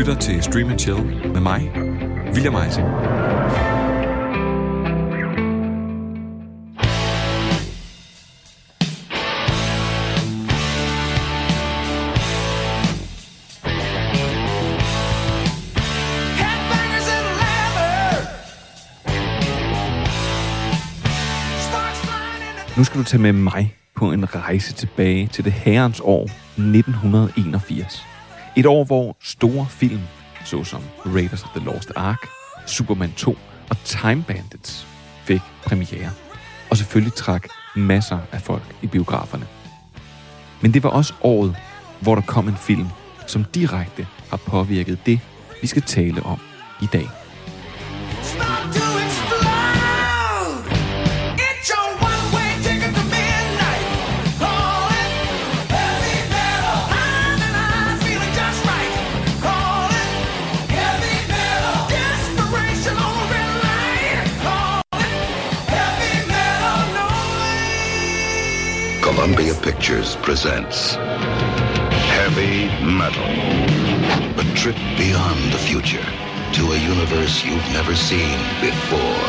lytter til Stream Chill med mig, William Eising. Nu skal du tage med mig på en rejse tilbage til det herrens år 1981. Et år, hvor store film, såsom Raiders of the Lost Ark, Superman 2 og Time Bandits, fik premiere. Og selvfølgelig trak masser af folk i biograferne. Men det var også året, hvor der kom en film, som direkte har påvirket det, vi skal tale om i dag. Stop doing Pictures presents Heavy Metal. A trip beyond the future to a universe you've never seen before.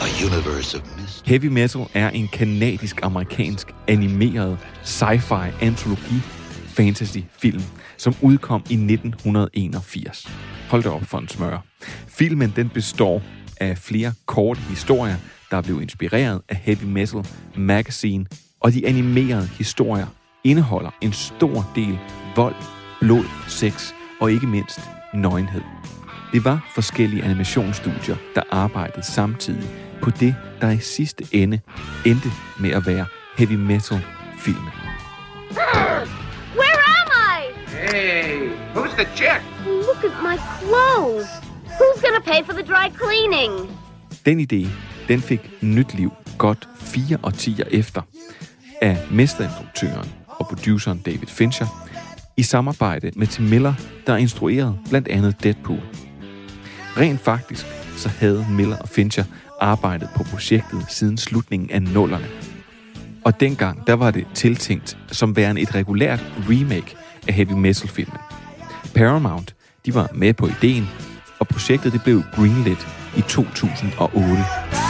A universe of mystery. Heavy Metal er en kanadisk-amerikansk animeret sci-fi antologi fantasy film, som udkom i 1981. Hold da op for en smør. Filmen den består af flere korte historier, der blev inspireret af Heavy Metal Magazine, og de animerede historier indeholder en stor del vold, blod, sex og ikke mindst nøgenhed. Det var forskellige animationsstudier, der arbejdede samtidig på det, der i sidste ende endte med at være heavy metal-filmen. Where am I? Hey, who's the chick? Look at my clothes. Who's gonna pay for the dry cleaning? Den idé, den fik nyt liv godt fire årtier efter af mesterinstruktøren og produceren David Fincher i samarbejde med Tim Miller, der instruerede blandt andet Deadpool. Rent faktisk så havde Miller og Fincher arbejdet på projektet siden slutningen af nullerne. Og dengang, der var det tiltænkt som værende et regulært remake af heavy metal-filmen. Paramount, de var med på ideen, og projektet det blev greenlit i 2008.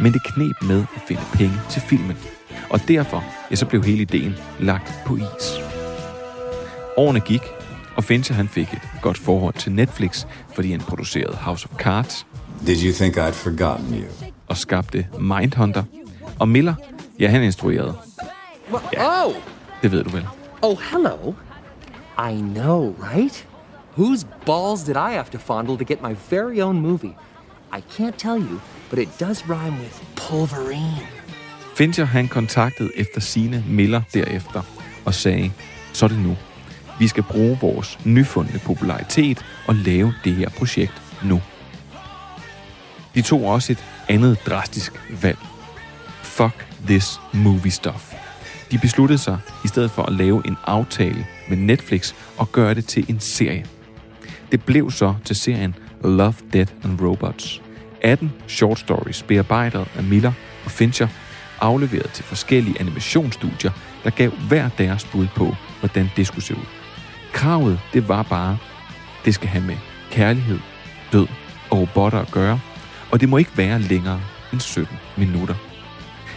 Men det knep med at finde penge til filmen. Og derfor ja, så blev hele ideen lagt på is. Årene gik, og Fincher han fik et godt forhold til Netflix, fordi han producerede House of Cards Did you think I'd forgotten you? og skabte Mindhunter. Og Miller, ja, han instruerede. Oh! Det ved du vel. Oh, hello. I know, right? Whose balls did I have to fondle to get my very own movie? I can't tell you, but it does rhyme with pulverine. Fincher han kontaktede efter sine Miller derefter og sagde, så er det nu. Vi skal bruge vores nyfundne popularitet og lave det her projekt nu. De tog også et andet drastisk valg. Fuck this movie stuff. De besluttede sig i stedet for at lave en aftale med Netflix og gøre det til en serie. Det blev så til serien Love, Death and Robots. 18 short stories bearbejdet af Miller og Fincher, afleveret til forskellige animationsstudier, der gav hver deres bud på, hvordan det skulle se ud. Kravet, det var bare, det skal have med kærlighed, død og robotter at gøre, og det må ikke være længere end 17 minutter.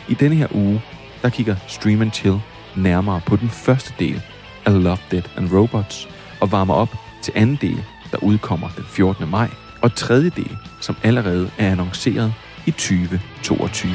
I denne her uge, der kigger Stream and Chill nærmere på den første del af Love, Dead and Robots, og varmer op til anden del, der udkommer den 14. maj, og tredje del, som allerede er annonceret i 2022.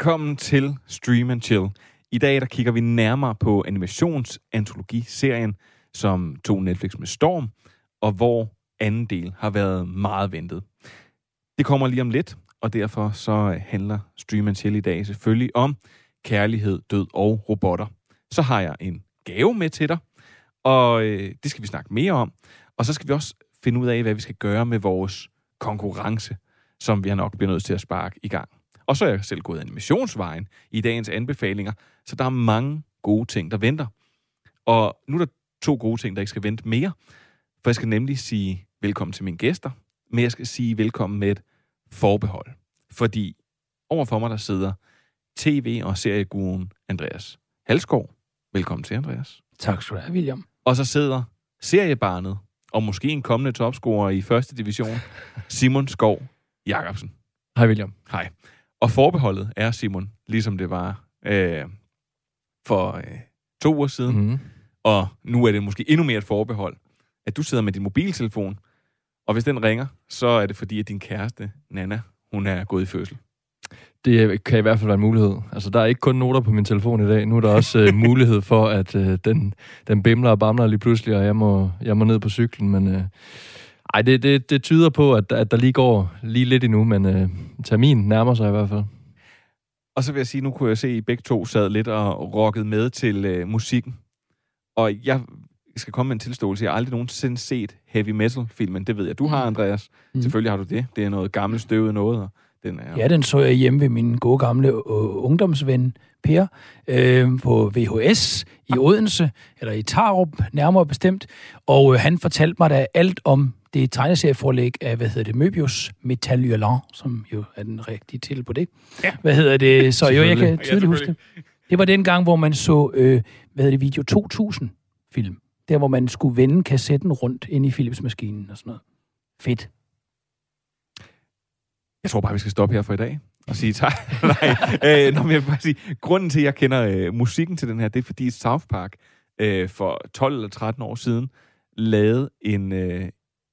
Velkommen til Stream and Chill. I dag der kigger vi nærmere på animationsantologiserien, som tog Netflix med storm, og hvor anden del har været meget ventet. Det kommer lige om lidt, og derfor så handler Stream and Chill i dag selvfølgelig om kærlighed, død og robotter. Så har jeg en gave med til dig, og øh, det skal vi snakke mere om. Og så skal vi også finde ud af, hvad vi skal gøre med vores konkurrence, som vi har nok bliver nødt til at sparke i gang. Og så er jeg selv gået animationsvejen i dagens anbefalinger, så der er mange gode ting, der venter. Og nu er der to gode ting, der ikke skal vente mere, for jeg skal nemlig sige velkommen til mine gæster, men jeg skal sige velkommen med et forbehold. Fordi overfor mig der sidder tv- og serieguruen Andreas Halskov. Velkommen til, Andreas. Tak skal du have, William. Og så sidder seriebarnet, og måske en kommende topscorer i første division, Simon Skov Jacobsen. Hej, William. Hej. Og forbeholdet er, Simon, ligesom det var øh, for øh, to uger siden, mm. Og nu er det måske endnu mere et forbehold, at du sidder med din mobiltelefon, og hvis den ringer, så er det fordi, at din kæreste, Nana, hun er gået i fødsel. Det kan i hvert fald være en mulighed. Altså, der er ikke kun noter på min telefon i dag. Nu er der også øh, mulighed for, at øh, den, den bimler og bamler lige pludselig, og jeg må, jeg må ned på cyklen. Men øh, ej, det, det, det tyder på, at, at der lige går lige lidt endnu, men øh, termin nærmer sig i hvert fald. Og så vil jeg sige, nu kunne jeg se, at I begge to sad lidt og rockede med til øh, musikken. Og jeg skal komme med en tilståelse. Jeg har aldrig nogensinde set heavy metal-filmen. Det ved jeg, du har, Andreas. Mm. Selvfølgelig har du det. Det er noget gammelt støvet noget. Og den er, Ja, den så jeg hjemme ved min gode gamle øh, ungdomsven Per øh, på VHS i Odense, eller i Tarup nærmere bestemt. Og øh, han fortalte mig da alt om det tegneserieforlæg af, hvad hedder det, Möbius Metal Hurlant, som jo er den rigtige titel på det. Ja. Hvad hedder det? Så jo, jeg kan Ja, tydeligt huske det. Det var den gang, hvor man så, øh, hvad hedder det, video 2000 film. Der, hvor man skulle vende kassetten rundt ind i Philips-maskinen og sådan noget. Fedt. Jeg tror bare, vi skal stoppe her for i dag og sige tak. Nej, øh, nå, men jeg vil bare sige, grunden til, at jeg kender øh, musikken til den her, det er, fordi South Park øh, for 12 eller 13 år siden lavede en, øh,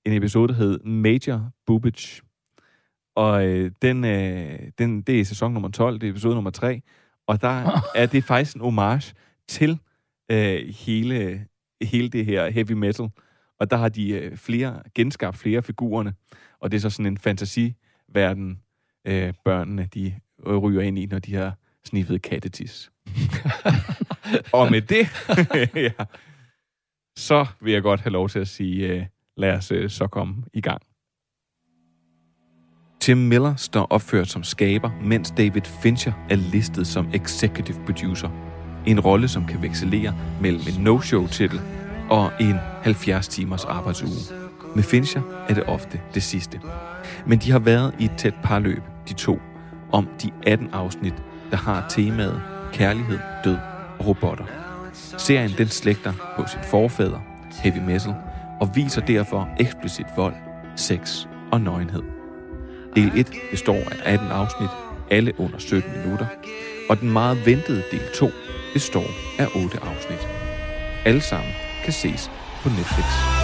en episode, der hed Major Boobage. Og øh, den, øh, den, det er sæson nummer 12, det er episode nummer 3. Og der er det faktisk en homage til øh, hele, hele det her heavy metal. Og der har de øh, flere, genskabt flere figurerne. Og det er så sådan en fantasiverden, øh, børnene de øh, ryger ind i, når de har sniffet kattetis. og med det, ja, så vil jeg godt have lov til at sige, øh, lad os øh, så komme i gang. Tim Miller står opført som skaber, mens David Fincher er listet som executive producer. En rolle, som kan vekselere mellem en no-show-titel og en 70 timers arbejdsuge. Med Fincher er det ofte det sidste. Men de har været i et tæt parløb, de to, om de 18 afsnit, der har temaet kærlighed, død og robotter. Serien den slægter på sin forfader, heavy metal, og viser derfor eksplicit vold, sex og nøgenhed. Del 1 består af 18 afsnit, alle under 17 minutter, og den meget ventede del 2 består af 8 afsnit. Alle sammen kan ses på Netflix.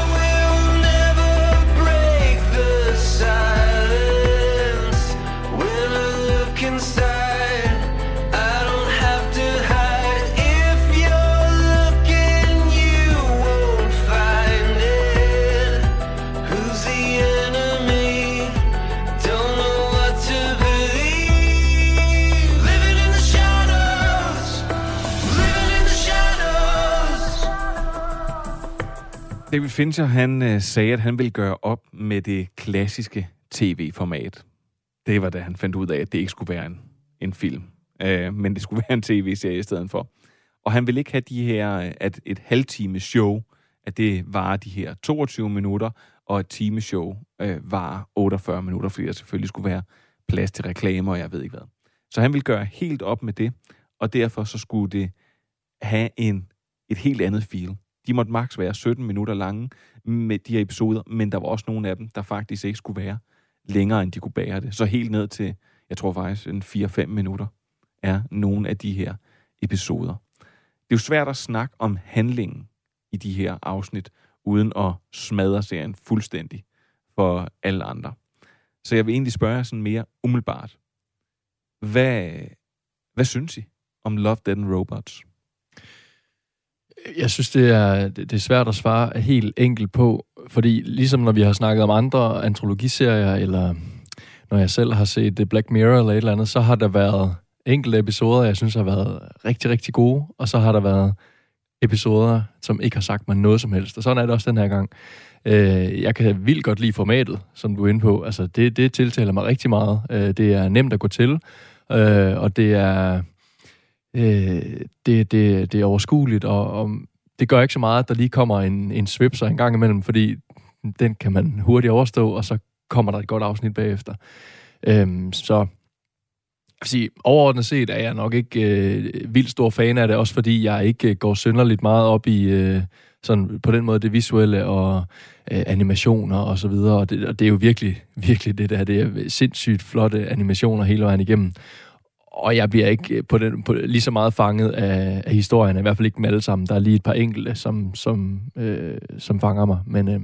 David Fincher, han øh, sagde, at han ville gøre op med det klassiske tv-format. Det var da han fandt ud af, at det ikke skulle være en, en film, øh, men det skulle være en tv-serie i stedet for. Og han ville ikke have de her, øh, at et halvtime show, at det var de her 22 minutter, og et timeshow øh, var 48 minutter, fordi der selvfølgelig skulle være plads til reklamer, og jeg ved ikke hvad. Så han ville gøre helt op med det, og derfor så skulle det have en, et helt andet feel. De måtte maks være 17 minutter lange med de her episoder, men der var også nogle af dem, der faktisk ikke skulle være længere, end de kunne bære det. Så helt ned til, jeg tror faktisk, en 4-5 minutter er nogle af de her episoder. Det er jo svært at snakke om handlingen i de her afsnit, uden at smadre serien fuldstændig for alle andre. Så jeg vil egentlig spørge jer sådan mere umiddelbart. Hvad, hvad synes I om Love, Dead and Robots? Jeg synes, det er, det er svært at svare helt enkelt på, fordi ligesom når vi har snakket om andre antologiserier, eller når jeg selv har set The Black Mirror eller et eller andet, så har der været enkelte episoder, jeg synes har været rigtig, rigtig gode, og så har der været episoder, som ikke har sagt mig noget som helst. Og sådan er det også den her gang. Øh, jeg kan vildt godt lide formatet, som du er inde på. Altså, det, det tiltaler mig rigtig meget. Øh, det er nemt at gå til, øh, og det er, øh, det, det, det er overskueligt, og, og det gør ikke så meget, at der lige kommer en, en svipser en gang imellem, fordi den kan man hurtigt overstå, og så kommer der et godt afsnit bagefter. Øhm, så jeg vil sige, overordnet set er jeg nok ikke øh, vildt stor fan af det, også fordi jeg ikke øh, går synderligt meget op i øh, sådan på den måde det visuelle og øh, animationer og så videre, og det, og det er jo virkelig, virkelig det der, det er sindssygt flotte animationer hele vejen igennem. Og jeg bliver ikke øh, på den, på, lige så meget fanget af, af historien, i hvert fald ikke dem alle sammen. Der er lige et par enkelte, som, som, øh, som fanger mig, men... Øh,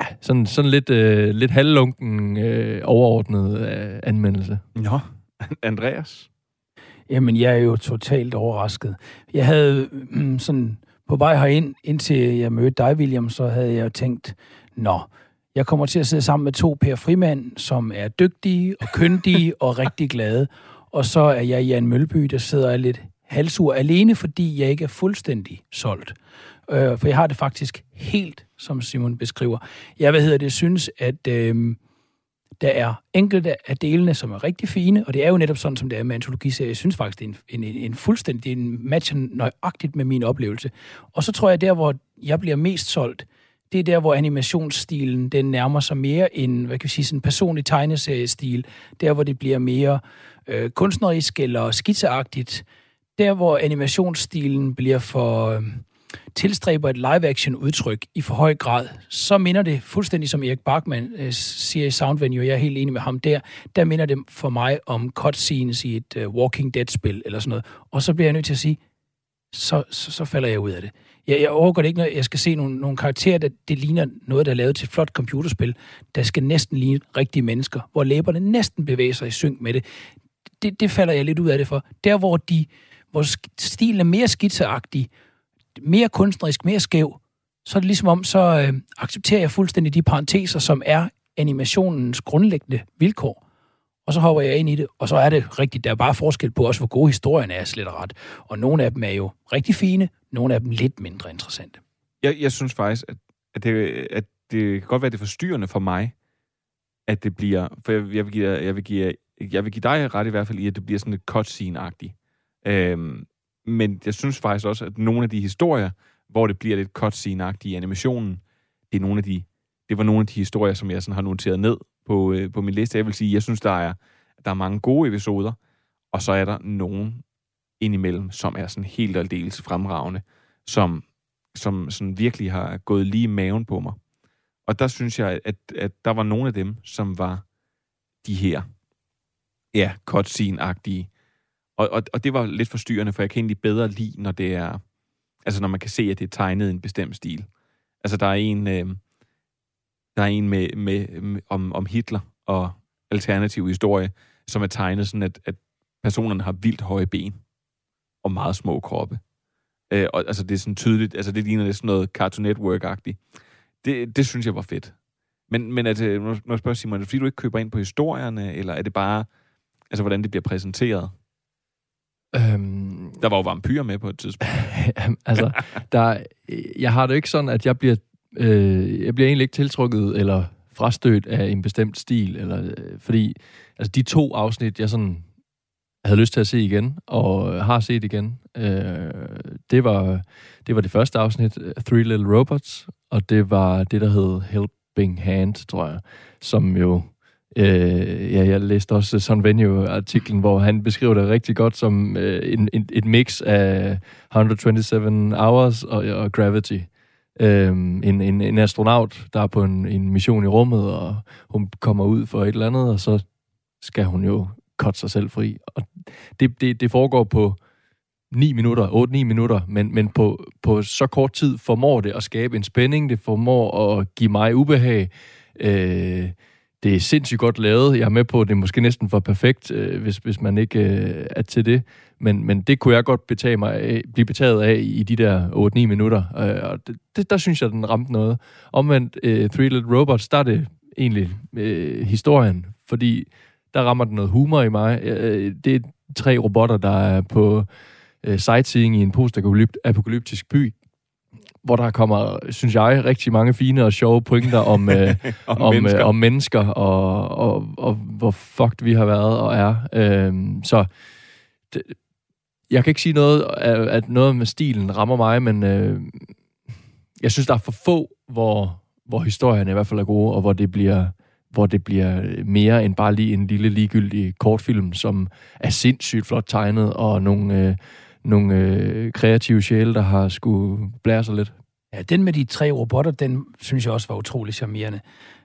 ja, sådan, sådan lidt, øh, lidt halvlunken øh, overordnet øh, anmeldelse. Nå, Andreas? Jamen, jeg er jo totalt overrasket. Jeg havde mm, sådan på vej herind, indtil jeg mødte dig, William, så havde jeg jo tænkt, nå, jeg kommer til at sidde sammen med to Per Frimand, som er dygtige og kyndige og rigtig glade. Og så er jeg Jan Mølby, der sidder lidt halsur alene, fordi jeg ikke er fuldstændig solgt. Øh, for jeg har det faktisk helt, som Simon beskriver. Jeg hvad hedder det, synes, at øh, der er enkelte af delene, som er rigtig fine, og det er jo netop sådan, som det er med antologiserier. Jeg synes faktisk, det er en, en, en, fuldstændig en match nøjagtigt med min oplevelse. Og så tror jeg, der hvor jeg bliver mest solgt, det er der, hvor animationsstilen den nærmer sig mere en, hvad kan vi sige, sådan en personlig tegneseriestil. Der, hvor det bliver mere øh, Øh, kunstnerisk eller skitseagtigt. Der, hvor animationsstilen bliver for... Øh, tilstræber et live-action udtryk i for høj grad, så minder det fuldstændig som Erik Bachmann øh, siger i Soundvenue, jeg er helt enig med ham der, der minder det for mig om cutscenes i et øh, Walking Dead-spil eller sådan noget. Og så bliver jeg nødt til at sige, så, så, så falder jeg ud af det. Jeg, jeg overgår det ikke, når jeg skal se nogle, nogle karakterer, der det ligner noget, der er lavet til et flot computerspil, der skal næsten ligne rigtige mennesker, hvor læberne næsten bevæger sig i synk med det. Det, det falder jeg lidt ud af det for. Der, hvor, de, hvor stilen er mere skitseagtig, mere kunstnerisk, mere skæv, så er det ligesom om, så øh, accepterer jeg fuldstændig de parenteser, som er animationens grundlæggende vilkår. Og så hopper jeg ind i det, og så er det rigtigt. Der er bare forskel på også, hvor gode historierne er slet og ret. Og nogle af dem er jo rigtig fine, nogle af dem lidt mindre interessante. Jeg, jeg synes faktisk, at, at, det, at det kan godt være, det er forstyrrende for mig, at det bliver... For jeg, jeg, vil, give, jeg, vil, give, jeg vil give dig ret i hvert fald i, at det bliver sådan lidt cutscene-agtigt. Øhm, men jeg synes faktisk også, at nogle af de historier, hvor det bliver lidt cutscene-agtigt i animationen, det, er nogle af de, det var nogle af de historier, som jeg sådan har noteret ned på, øh, på min liste. Jeg vil sige, jeg synes, der er, der er mange gode episoder, og så er der nogen indimellem, som er sådan helt og aldeles fremragende, som, som sådan virkelig har gået lige i maven på mig. Og der synes jeg, at, at der var nogle af dem, som var de her, ja, cutscene-agtige. Og, og, og det var lidt forstyrrende, for jeg kan egentlig bedre lide, når det er, altså når man kan se, at det er tegnet i en bestemt stil. Altså der er en, øh, der er en med, med, med om, om Hitler og alternativ historie, som er tegnet sådan, at, at personerne har vildt høje ben og meget små kroppe. Øh, og altså det er sådan tydeligt, altså det ligner lidt sådan noget Cartoon Network-agtigt. Det, det synes jeg var fedt. Men, men at, øh, det, når jeg spørger Simon, er det fordi du ikke køber ind på historierne, eller er det bare, altså hvordan det bliver præsenteret? Øhm, Der var jo vampyrer med på et tidspunkt. Altså, der, jeg har det ikke sådan, at jeg bliver, øh, jeg bliver egentlig ikke tiltrukket eller frastødt af en bestemt stil, eller, øh, fordi altså, de to afsnit, jeg sådan havde lyst til at se igen, og har set igen, øh, det, var, det var det første afsnit, Three Little Robots, og det var det, der hed Helping Hand, tror jeg, som jo Øh, ja, jeg læste også øh, Son Venue-artiklen, hvor han beskriver det rigtig godt som øh, en, en, et mix af 127 Hours og, og Gravity. Øh, en, en, en astronaut, der er på en, en mission i rummet, og hun kommer ud for et eller andet, og så skal hun jo kotte sig selv fri. Og det, det, det foregår på 9 minutter, 8-9 minutter, men, men på, på så kort tid formår det at skabe en spænding, det formår at give mig ubehag, øh, det er sindssygt godt lavet. Jeg er med på, at det er måske næsten for perfekt, øh, hvis, hvis man ikke øh, er til det. Men, men det kunne jeg godt betage mig af, blive betaget af i de der 8-9 minutter. Øh, og det, det, der synes jeg, den ramte noget. Omvendt, øh, Three Little Robots, der er det egentlig øh, historien. Fordi der rammer den noget humor i mig. Øh, det er tre robotter, der er på øh, sightseeing i en post-apokalyptisk by, hvor der kommer, synes jeg, rigtig mange fine og sjove pointer om, øh, Om om, mennesker. Øh, om mennesker og, og, og hvor fucked vi har været og er. Øh, så det, jeg kan ikke sige noget, at, noget med stilen rammer mig, men øh, jeg synes, der er for få, hvor, hvor historien i hvert fald er gode, og hvor det bliver hvor det bliver mere end bare lige en lille ligegyldig kortfilm, som er sindssygt flot tegnet, og nogle, øh, nogle øh, kreative sjæle, der har skulle blære sig lidt. Ja, den med de tre robotter, den synes jeg også var utrolig charmerende.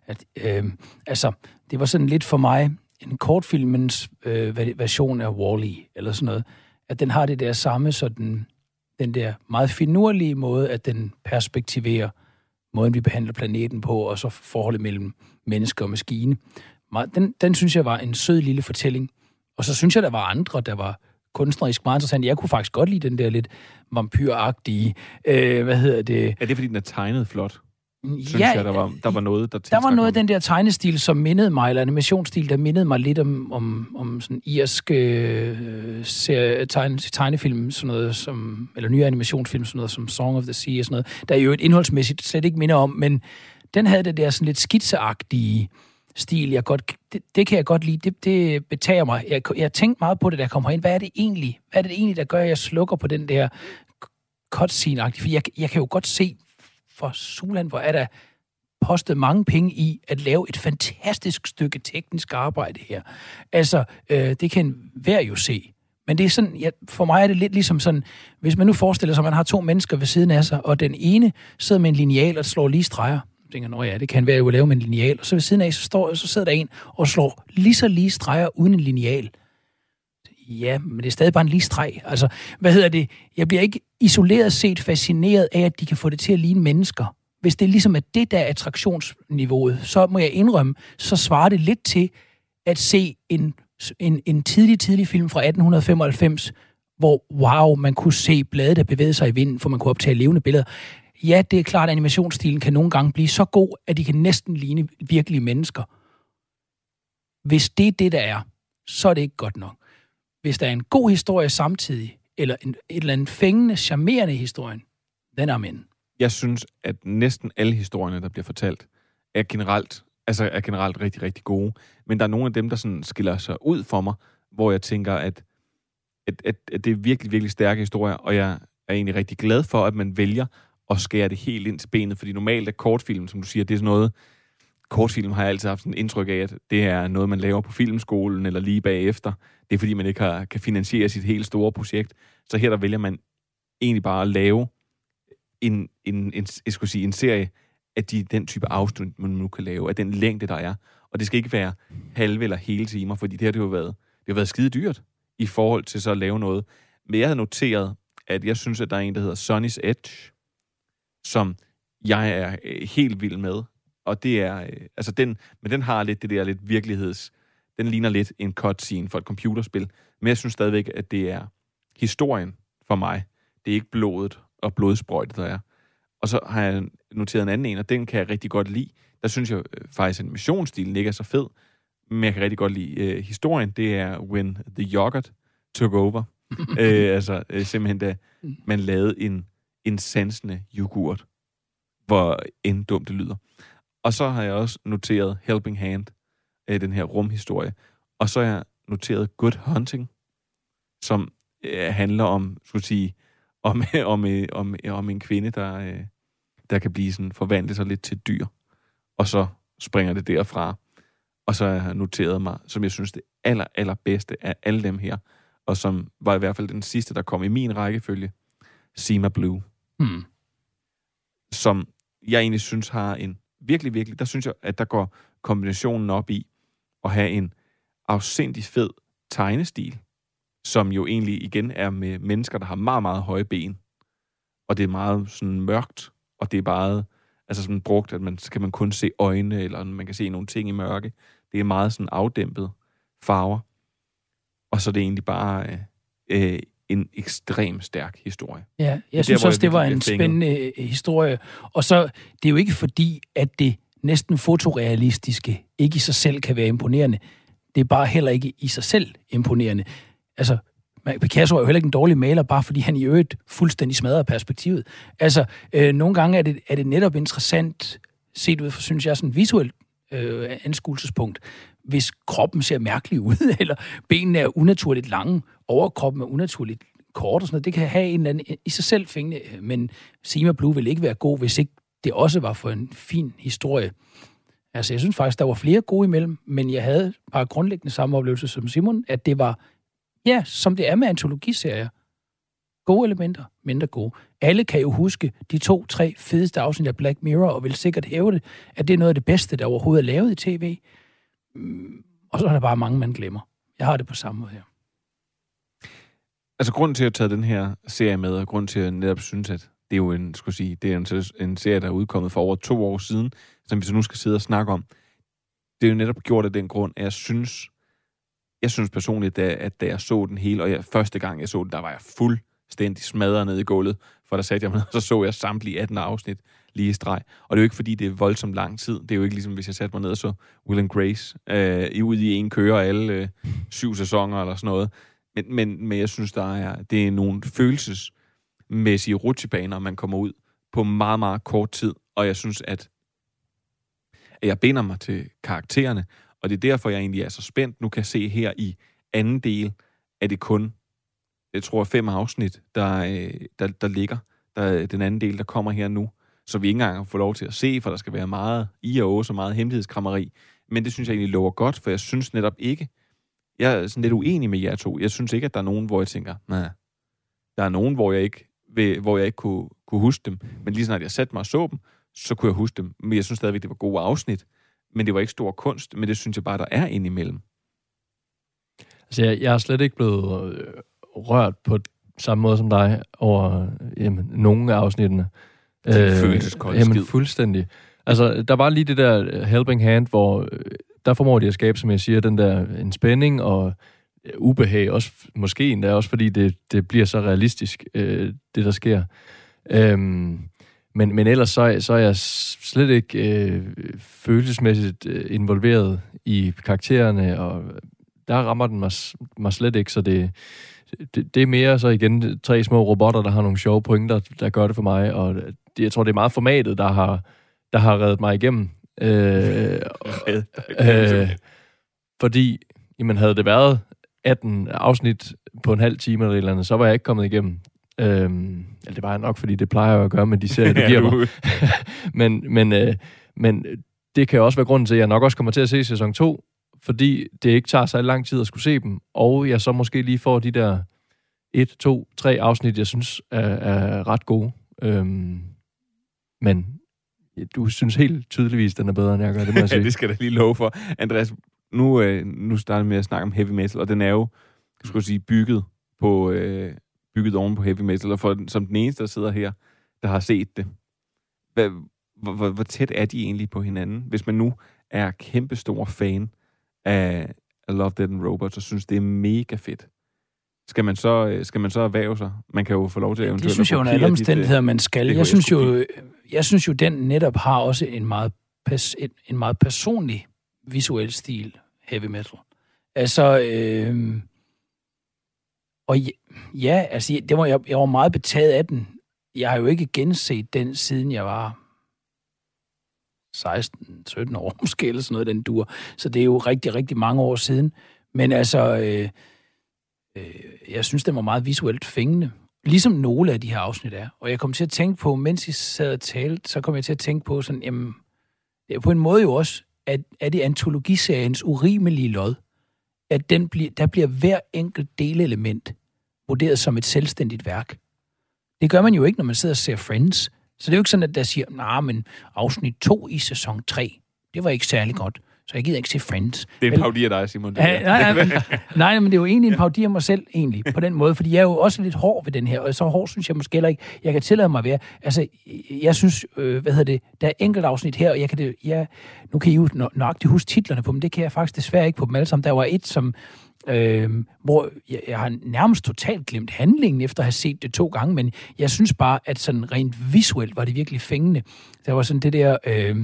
At, øh, altså, det var sådan lidt for mig en kortfilmens øh, version af Wall-E, eller sådan noget. At den har det der samme, sådan, den der meget finurlige måde, at den perspektiverer måden, vi behandler planeten på, og så forholdet mellem menneske og maskine. Den, den synes jeg var en sød lille fortælling. Og så synes jeg, der var andre, der var kunstnerisk meget interessant. Jeg kunne faktisk godt lide den der lidt vampyragtige, øh, hvad hedder det? Er det, fordi den er tegnet flot? Synes Ja, jeg, der var, der var noget, der Der var noget af den der tegnestil, som mindede mig, eller animationsstil, der mindede mig lidt om, om, om sådan irsk øh, serie, tegne, tegnefilm, sådan noget som, eller nye animationsfilm, sådan noget som Song of the Sea og sådan noget, der jo et indholdsmæssigt slet ikke minder om, men den havde det der sådan lidt skitseagtige stil, jeg godt, det, det kan jeg godt lide, det, det betager mig. Jeg, jeg tænkte meget på det, da jeg kom herind. Hvad er det egentlig? Hvad er det egentlig, der gør, at jeg slukker på den der cutscene-agtige? For jeg, jeg kan jo godt se for Suland, hvor er der postet mange penge i at lave et fantastisk stykke teknisk arbejde her. Altså, øh, det kan hver jo se. Men det er sådan, ja, for mig er det lidt ligesom sådan, hvis man nu forestiller sig, at man har to mennesker ved siden af sig, og den ene sidder med en lineal og slår lige streger. Tænker, nå ja, det kan være jo vil lave med en lineal. Og så ved siden af, så, står, så sidder der en og slår lige så lige streger uden en lineal. Ja, men det er stadig bare en lige streg. Altså, hvad hedder det? Jeg bliver ikke isoleret set fascineret af, at de kan få det til at ligne mennesker. Hvis det ligesom er det, der er attraktionsniveauet, så må jeg indrømme, så svarer det lidt til at se en, en, en tidlig, tidlig film fra 1895, hvor wow, man kunne se blade, der bevægede sig i vinden, for man kunne optage levende billeder. Ja, det er klart, at animationsstilen kan nogle gange blive så god, at de kan næsten ligne virkelige mennesker. Hvis det er det, der er, så er det ikke godt nok. Hvis der er en god historie samtidig, eller en, et eller andet fængende, charmerende historie, den er men. Jeg synes, at næsten alle historierne, der bliver fortalt, er generelt, altså er generelt rigtig, rigtig gode. Men der er nogle af dem, der sådan skiller sig ud for mig, hvor jeg tænker, at, at, at, at det er virkelig, virkelig stærke historier, og jeg er egentlig rigtig glad for, at man vælger at skære det helt ind til benet, fordi normalt er kortfilm, som du siger, det er sådan noget, kortfilm har jeg altid haft sådan et indtryk af, at det er noget, man laver på filmskolen eller lige bagefter. Det er fordi, man ikke har, kan finansiere sit helt store projekt. Så her der vælger man egentlig bare at lave en, en, en, jeg skulle sige, en serie af de, den type afsnit, man nu kan lave, af den længde, der er. Og det skal ikke være halve eller hele timer, fordi det har det har jo været, det har været skide dyrt i forhold til så at lave noget. Men jeg havde noteret, at jeg synes, at der er en, der hedder Sonny's Edge, som jeg er øh, helt vild med. Og det er, øh, altså den, men den har lidt det der lidt virkeligheds, den ligner lidt en cutscene for et computerspil. Men jeg synes stadigvæk, at det er historien for mig. Det er ikke blodet og blodsprøjtet, der er. Og så har jeg noteret en anden en, og den kan jeg rigtig godt lide. Der synes jeg øh, faktisk, at animationsstilen ikke er så fed, men jeg kan rigtig godt lide øh, historien. Det er When the Yogurt Took Over. øh, altså øh, simpelthen, da man lavede en, en sansende yoghurt. Hvor end dumt det lyder. Og så har jeg også noteret Helping Hand, øh, den her rumhistorie. Og så har jeg noteret Good Hunting, som øh, handler om, skulle sige, om, om, øh, om, øh, øh, om en kvinde, der, øh, der kan blive sådan, forvandle sig lidt til dyr. Og så springer det derfra. Og så har jeg noteret mig, som jeg synes det aller, allerbedste af alle dem her, og som var i hvert fald den sidste, der kom i min rækkefølge, Sima Blue, mm. som jeg egentlig synes har en virkelig, virkelig, der synes jeg, at der går kombinationen op i at have en afsindig fed tegnestil, som jo egentlig igen er med mennesker, der har meget, meget høje ben. Og det er meget sådan mørkt, og det er meget, Altså sådan brugt, at man, så kan man kun se øjne, eller man kan se nogle ting i mørke. Det er meget sådan afdæmpet farver. Og så er det egentlig bare øh, øh, en ekstrem stærk historie. Ja, der, jeg synes hvor også, jeg det var en fænget. spændende øh, historie. Og så, det er jo ikke fordi, at det næsten fotorealistiske ikke i sig selv kan være imponerende. Det er bare heller ikke i sig selv imponerende. Altså, Picasso er jo heller ikke en dårlig maler, bare fordi han i øvrigt fuldstændig smadrer perspektivet. Altså, øh, nogle gange er det, er det netop interessant, set ud fra, synes jeg, sådan et visuelt øh, anskuelsespunkt, hvis kroppen ser mærkelig ud, eller benene er unaturligt lange, overkroppen er unaturligt kort og sådan noget. Det kan have en eller anden i sig selv fængende, men Sima Blue ville ikke være god, hvis ikke det også var for en fin historie. Altså, jeg synes faktisk, der var flere gode imellem, men jeg havde bare grundlæggende samme oplevelse som Simon, at det var, ja, som det er med antologiserier. Gode elementer, mindre gode. Alle kan jo huske de to-tre fedeste afsnit af Black Mirror, og vil sikkert hæve det, at det er noget af det bedste, der overhovedet er lavet i tv. Mm, og så er der bare mange, man glemmer. Jeg har det på samme måde her. Altså, grunden til at tage den her serie med, og grunden til at jeg netop synes, at det er jo en, skulle sige, det er en, en serie, der er udkommet for over to år siden, som vi så nu skal sidde og snakke om. Det er jo netop gjort af den grund, at jeg synes, jeg synes personligt, at, at da jeg så den hele, og jeg, første gang jeg så den, der var jeg fuldstændig smadret ned i gulvet, for der satte jeg mig ned, og så så jeg samtlige 18 afsnit lige i streg. Og det er jo ikke, fordi det er voldsomt lang tid. Det er jo ikke ligesom, hvis jeg satte mig ned og så Will and Grace øh, i ude i en køre alle øh, syv sæsoner eller sådan noget. Men, men, men jeg synes, der er, det er nogle følelsesmæssige rutsjebaner, man kommer ud på meget, meget kort tid. Og jeg synes, at, at jeg binder mig til karaktererne, og det er derfor, jeg egentlig er så spændt. Nu kan jeg se her i anden del, at det kun, jeg tror, fem afsnit, der, øh, der, der ligger. Der den anden del, der kommer her nu. Så vi ikke engang får lov til at se, for der skal være meget i og så meget hemmelighedskrammeri. Men det synes jeg egentlig lover godt, for jeg synes netop ikke, jeg er sådan lidt uenig med jer to. Jeg synes ikke, at der er nogen, hvor jeg tænker, nej, der er nogen, hvor jeg ikke, vil, hvor jeg ikke kunne, kunne huske dem. Men lige snart jeg satte mig og så dem, så kunne jeg huske dem. Men jeg synes stadigvæk, det var gode afsnit. Men det var ikke stor kunst, men det synes jeg bare, der er indimellem. Altså, jeg, jeg er slet ikke blevet øh, rørt på samme måde som dig over jamen, nogle af afsnittene. Det er følelseskold Jamen, skid. fuldstændig. Altså, der var lige det der øh, helping hand, hvor øh, der formår de at skabe, som jeg siger, den der en spænding og øh, ubehag, også, måske endda også, fordi det, det bliver så realistisk, øh, det der sker. Øhm, men, men ellers så, så er jeg slet ikke øh, følelsesmæssigt øh, involveret i karaktererne, og der rammer den mig, mig slet ikke, så det, det, det er mere så igen tre små robotter, der har nogle sjove pointer, der gør det for mig, og øh, det, jeg tror, det er meget formatet, der har, der har reddet mig igennem. Øh, øh, fordi, jamen, havde det været 18 afsnit på en halv time eller et eller andet, så var jeg ikke kommet igennem. Øhm, ja, det var jeg nok, fordi det plejer jeg at gøre med de serier, du Ja, giver mig. men, men, øh, men det kan også være grunden til, at jeg nok også kommer til at se sæson 2, fordi det ikke tager så lang tid at skulle se dem, og jeg så måske lige får de der et, to, tre afsnit, jeg synes er, er ret gode. Øhm, men du synes helt tydeligvis, den er bedre, end jeg gør, det må jeg ja, sige. det skal jeg da lige love for. Andreas, nu, øh, nu starter vi med at snakke om heavy metal, og den er jo, skulle sige, bygget på øh, bygget oven på heavy metal, og for, som den eneste, der sidder her, der har set det. Hvad, hvor, hvor, hvor tæt er de egentlig på hinanden? Hvis man nu er kæmpe stor fan af, af Love, Dead and Robots, og synes, det er mega fedt, skal man så, øh, skal man så erhverve sig? Man kan jo få lov til at Det eventuelt synes jeg under alle øh, omstændigheder, man skal. Jeg synes, jo, jeg synes jo, den netop har også en meget, pers- en, en meget personlig visuel stil, heavy metal. Altså, øh, og ja, ja, altså, det var, jeg, jeg var meget betaget af den. Jeg har jo ikke genset den, siden jeg var 16-17 år, måske, eller sådan noget, den dur. Så det er jo rigtig, rigtig mange år siden. Men altså, øh, øh, jeg synes, den var meget visuelt fængende. Ligesom nogle af de her afsnit er. Og jeg kom til at tænke på, mens I sad og talte, så kom jeg til at tænke på sådan, jamen, det er på en måde jo også, at er det antologiseriens urimelige lod, at den bliver, der bliver hver enkelt delelement vurderet som et selvstændigt værk. Det gør man jo ikke, når man sidder og ser Friends. Så det er jo ikke sådan, at der siger, nej, nah, men afsnit 2 i sæson 3, det var ikke særlig godt så jeg gider ikke se Friends. Det er en parodi af dig, Simon. Det Ja, nej, nej, men, nej, men det er jo egentlig en parodi af mig selv, egentlig, på den måde, fordi jeg er jo også lidt hård ved den her, og så hård synes jeg måske heller ikke, jeg kan tillade mig at være. Altså, jeg synes, øh, hvad hedder det, der er enkelt afsnit her, og jeg kan det, jeg, nu kan I jo nø- nøjagtigt huske titlerne på dem, det kan jeg faktisk desværre ikke på dem alle sammen. Der var et, som, øh, hvor jeg, jeg har nærmest totalt glemt handlingen, efter at have set det to gange, men jeg synes bare, at sådan rent visuelt var det virkelig fængende. Der var sådan det der... Øh,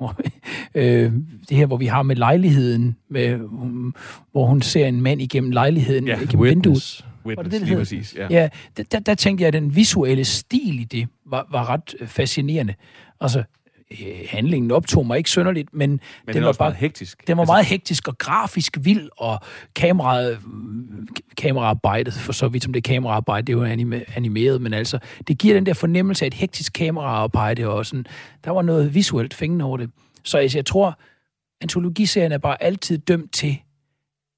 øh, det her, hvor vi har med lejligheden, med, hvor hun ser en mand igennem lejligheden, Ja, igennem vinduet. Witness, Var det det, det lige præcis. Ja. Ja, der, der, der tænkte jeg, at den visuelle stil i det var, var ret øh, fascinerende. Altså, handlingen optog mig ikke synderligt, men, Men den den var bare meget hektisk. den var Altså, meget hektisk og grafisk vild, og kameraet, kameraarbejdet, for så vidt som det er kameraarbejde, det er jo anime, animeret, men altså, det giver den der fornemmelse af et hektisk kameraarbejde, og sådan, der var noget visuelt fængende over det. Så altså, jeg tror, antologiserien er bare altid dømt til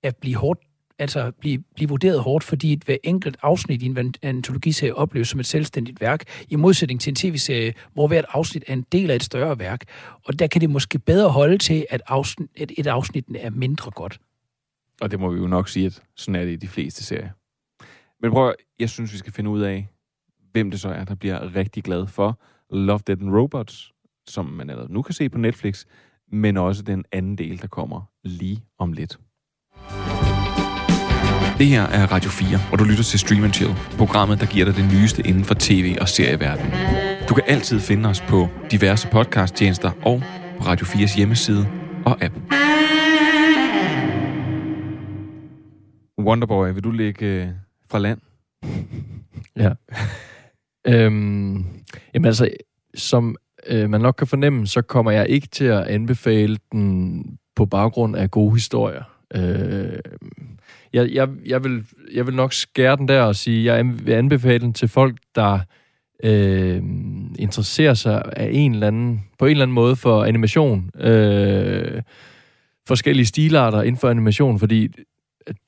at blive hårdt altså blive, blive vurderet hårdt, fordi et hver enkelt afsnit i en antologiserie opleves som et selvstændigt værk, i modsætning til en tv-serie, hvor hvert afsnit er en del af et større værk. Og der kan det måske bedre holde til, at afsnit, et, et afsnit er mindre godt. Og det må vi jo nok sige, at sådan er det i de fleste serier. Men prøv jeg synes, vi skal finde ud af, hvem det så er, der bliver rigtig glad for Love, Dead and Robots, som man allerede nu kan se på Netflix, men også den anden del, der kommer lige om lidt. Det her er Radio 4, og du lytter til Stream and Chill, programmet, der giver dig det nyeste inden for tv- og serieverdenen. Du kan altid finde os på diverse podcasttjenester og på Radio 4's hjemmeside og app. Wonderboy, vil du ligge øh, fra land? Ja. øhm, jamen altså, som øh, man nok kan fornemme, så kommer jeg ikke til at anbefale den på baggrund af gode historier. Øh, jeg, jeg, jeg, vil, jeg vil nok skære den der og sige, jeg vil anbefale den til folk, der øh, interesserer sig af en eller anden, på en eller anden måde for animation. Øh, forskellige stilarter inden for animation, fordi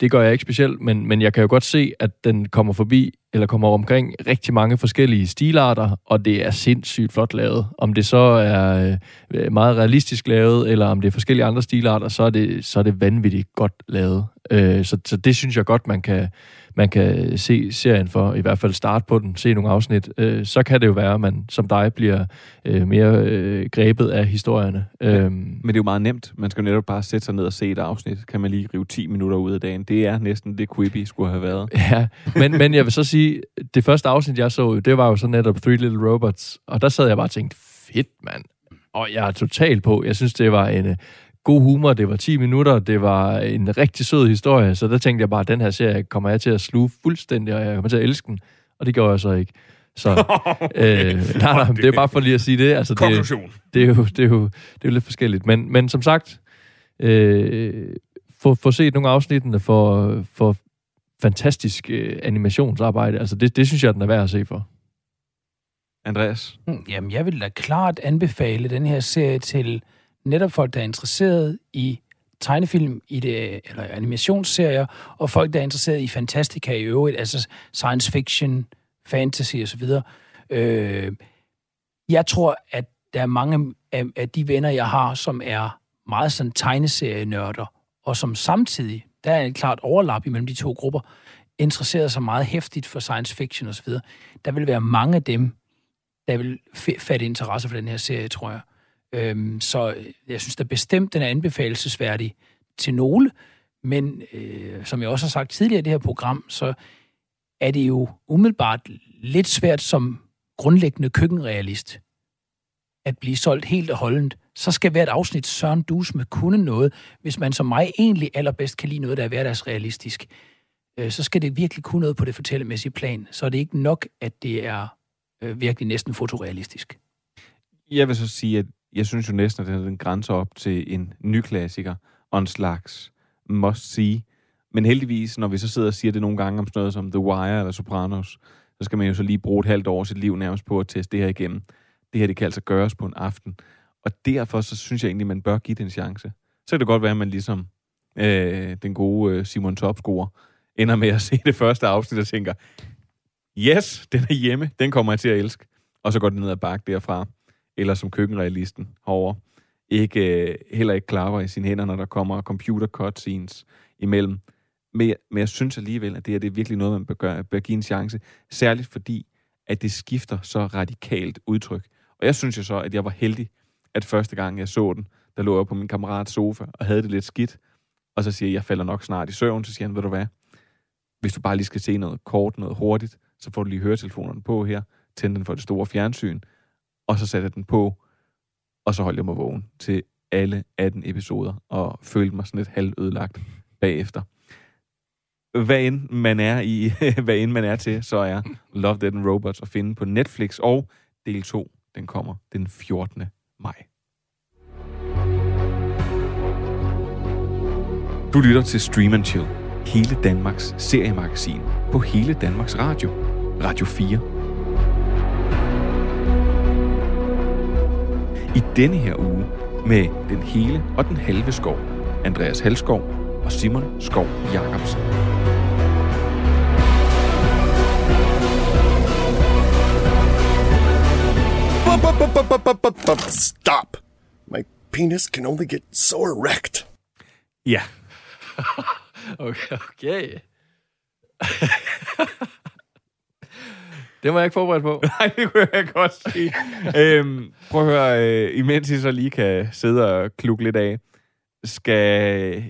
det gør jeg ikke specielt, men, men jeg kan jo godt se, at den kommer forbi, eller kommer omkring rigtig mange forskellige stilarter, og det er sindssygt flot lavet. Om det så er øh, meget realistisk lavet, eller om det er forskellige andre stilarter, så er det, så er det vanvittigt godt lavet. Øh, så, så det synes jeg godt, man kan, man kan se serien for, i hvert fald starte på den, se nogle afsnit. Øh, så kan det jo være, at man som dig bliver øh, mere øh, grebet af historierne. Øh, Men det er jo meget nemt. Man skal jo netop bare sætte sig ned og se et afsnit. Kan man lige rive 10 minutter ud af dagen. Det er næsten det, Quibi skulle have været. Ja, men, men jeg vil så sige, det første afsnit, jeg så, det var jo så netop Three Little Robots, og der sad jeg bare og tænkte, fedt mand, og jeg er totalt på. Jeg synes, det var en uh, god humor, det var 10 minutter, det var en rigtig sød historie, så der tænkte jeg bare, at den her serie kommer jeg til at sluge fuldstændig, og jeg kommer til at elske den, og det gjorde jeg så ikke. Så, øh, nej, nej, det er bare for lige at sige det. Altså, det, Konklusion. det er jo, det er jo, det er jo lidt forskelligt. Men, men som sagt, øh, få, få set nogle af afsnittene for, for fantastisk øh, animationsarbejde. Altså, det, det synes jeg, den er værd at se for. Andreas? Mm, Jamen, jeg vil da klart anbefale den her serie til netop folk, der er interesseret i tegnefilm, i det, eller animationsserier, og folk, der er interesseret i fantastika i øvrigt, altså science fiction, fantasy osv. Øh, jeg tror, at der er mange af, af de venner, jeg har, som er meget sådan tegneserienørder, og som samtidig, der er et klart overlap imellem de to grupper, interesserede sig meget hæftigt for science fiction osv. Der vil være mange af dem, der vil fatte interesse for den her serie, tror jeg. Øhm, så øh, jeg synes da bestemt, den er anbefalesværdig til nogle, men øh, som jeg også har sagt tidligere i det her program, så er det jo umiddelbart lidt svært som grundlæggende køkkenrealist at blive solgt helt og holdent. Så skal hvert afsnit Søren Dus med kunne noget. Hvis man som mig egentlig allerbedst kan lide noget, der er hverdagsrealistisk, øh, så skal det virkelig kunne noget på det fortællemæssige plan. Så er det ikke nok, at det er øh, virkelig næsten fotorealistisk. Jeg vil så sige, at jeg synes jo næsten, at den grænser op til en ny klassiker og en slags must-see. Men heldigvis, når vi så sidder og siger det nogle gange om sådan noget som The Wire eller Sopranos, så skal man jo så lige bruge et halvt år af sit liv nærmest på at teste det her igennem. Det her, det kan altså gøres på en aften. Og derfor så synes jeg egentlig, man bør give det en chance. Så kan det godt være, at man ligesom øh, den gode øh, Simon Topscorer ender med at se det første afsnit og tænker, yes, den er hjemme, den kommer jeg til at elske. Og så går det ned ad bakke derfra eller som køkkenrealisten herover ikke, øh, heller ikke klapper i sine hænder, når der kommer computer cutscenes imellem. Men jeg, men jeg synes alligevel, at det, her, det er virkelig noget, man bør, gøre, bør give en chance. Særligt fordi, at det skifter så radikalt udtryk. Og jeg synes jo så, at jeg var heldig, at første gang jeg så den, der lå jeg på min kammerats sofa og havde det lidt skidt. Og så siger jeg, jeg falder nok snart i søvn. Så siger han, ved du hvad, hvis du bare lige skal se noget kort, noget hurtigt, så får du lige høretelefonerne på her, tænd den for det store fjernsyn, og så satte jeg den på, og så holdt jeg mig vågen til alle 18 episoder, og følte mig sådan lidt halvødelagt bagefter. Hvad end man er i, hvad end man er til, så er Love, Dead and Robots at finde på Netflix, og del 2, den kommer den 14 maj. Du lytter til Stream and Chill, hele Danmarks seriemagasin på hele Danmarks Radio, Radio 4. I denne her uge med den hele og den halve skov, Andreas Halskov og Simon Skov Jacobsen. Stop! My penis can only get so erect. Ja, Okay, okay. det var jeg ikke forberedt på. Nej, det kunne jeg godt sige. øhm, prøv at høre, øh, imens I så lige kan sidde og klukke lidt af, skal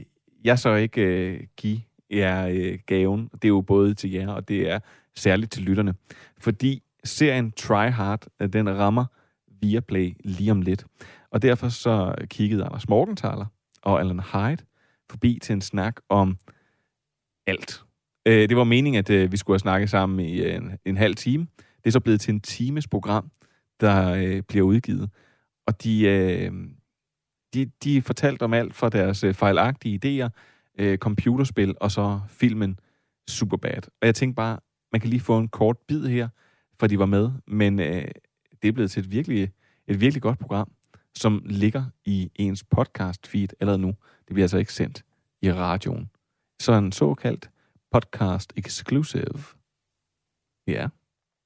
jeg så ikke øh, give jer øh, gaven. Det er jo både til jer, og det er særligt til lytterne. Fordi serien Try Hard, øh, den rammer Viaplay lige om lidt. Og derfor så kiggede Anders Morgenthaler og Alan Hyde forbi til en snak om alt. Øh, det var meningen, at øh, vi skulle have snakket sammen i øh, en, en halv time. Det er så blevet til en times program, der øh, bliver udgivet. Og de, øh, de, de fortalte om alt fra deres øh, fejlagtige idéer, øh, computerspil og så filmen Superbad. Og jeg tænkte bare, man kan lige få en kort bid her, for de var med, men øh, det er blevet til et virkelig, et virkelig godt program, som ligger i ens podcast feed allerede nu. Det bliver altså ikke sendt i radioen. Så en såkaldt podcast exclusive. Ja.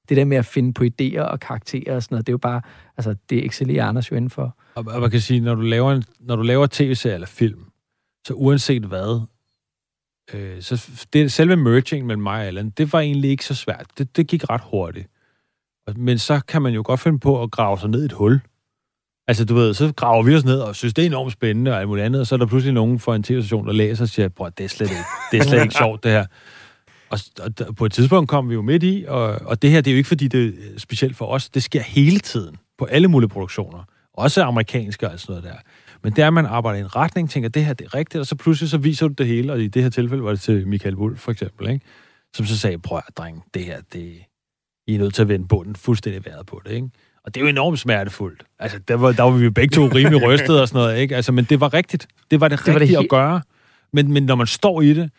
Det der med at finde på idéer og karakterer og sådan noget, det er jo bare, altså det excellerer Anders jo inden for. Og, og man kan sige, når du laver, en, når du laver tv-serie eller film, så uanset hvad, øh, så det, selve merging mellem mig og Allan, det var egentlig ikke så svært. Det, det gik ret hurtigt. Men så kan man jo godt finde på at grave sig ned i et hul. Altså, du ved, så graver vi os ned og synes, det er enormt spændende og alt muligt andet, og så er der pludselig nogen fra en tv-station, der læser og siger, bror, det er slet ikke, det er slet ikke sjovt, det her. Og, og på et tidspunkt kom vi jo midt i, og, og det her, det er jo ikke, fordi det er specielt for os. Det sker hele tiden på alle mulige produktioner. Også amerikanske og sådan noget der. Men det er, at man arbejder i en retning, tænker, det her det er rigtigt, og så pludselig så viser du det hele, og i det her tilfælde var det til Michael Wolf for eksempel, ikke? som så sagde, prøv at dreng, det her, det, i er nødt til at vende bunden fuldstændig været på det, ikke? Og det er jo enormt smertefuldt. Altså, der var, der var vi jo begge to rimelig rystet og sådan noget, ikke? Altså, men det var rigtigt. Det var det, Det det var det rigtige he- at gøre. Men, men når man står i det,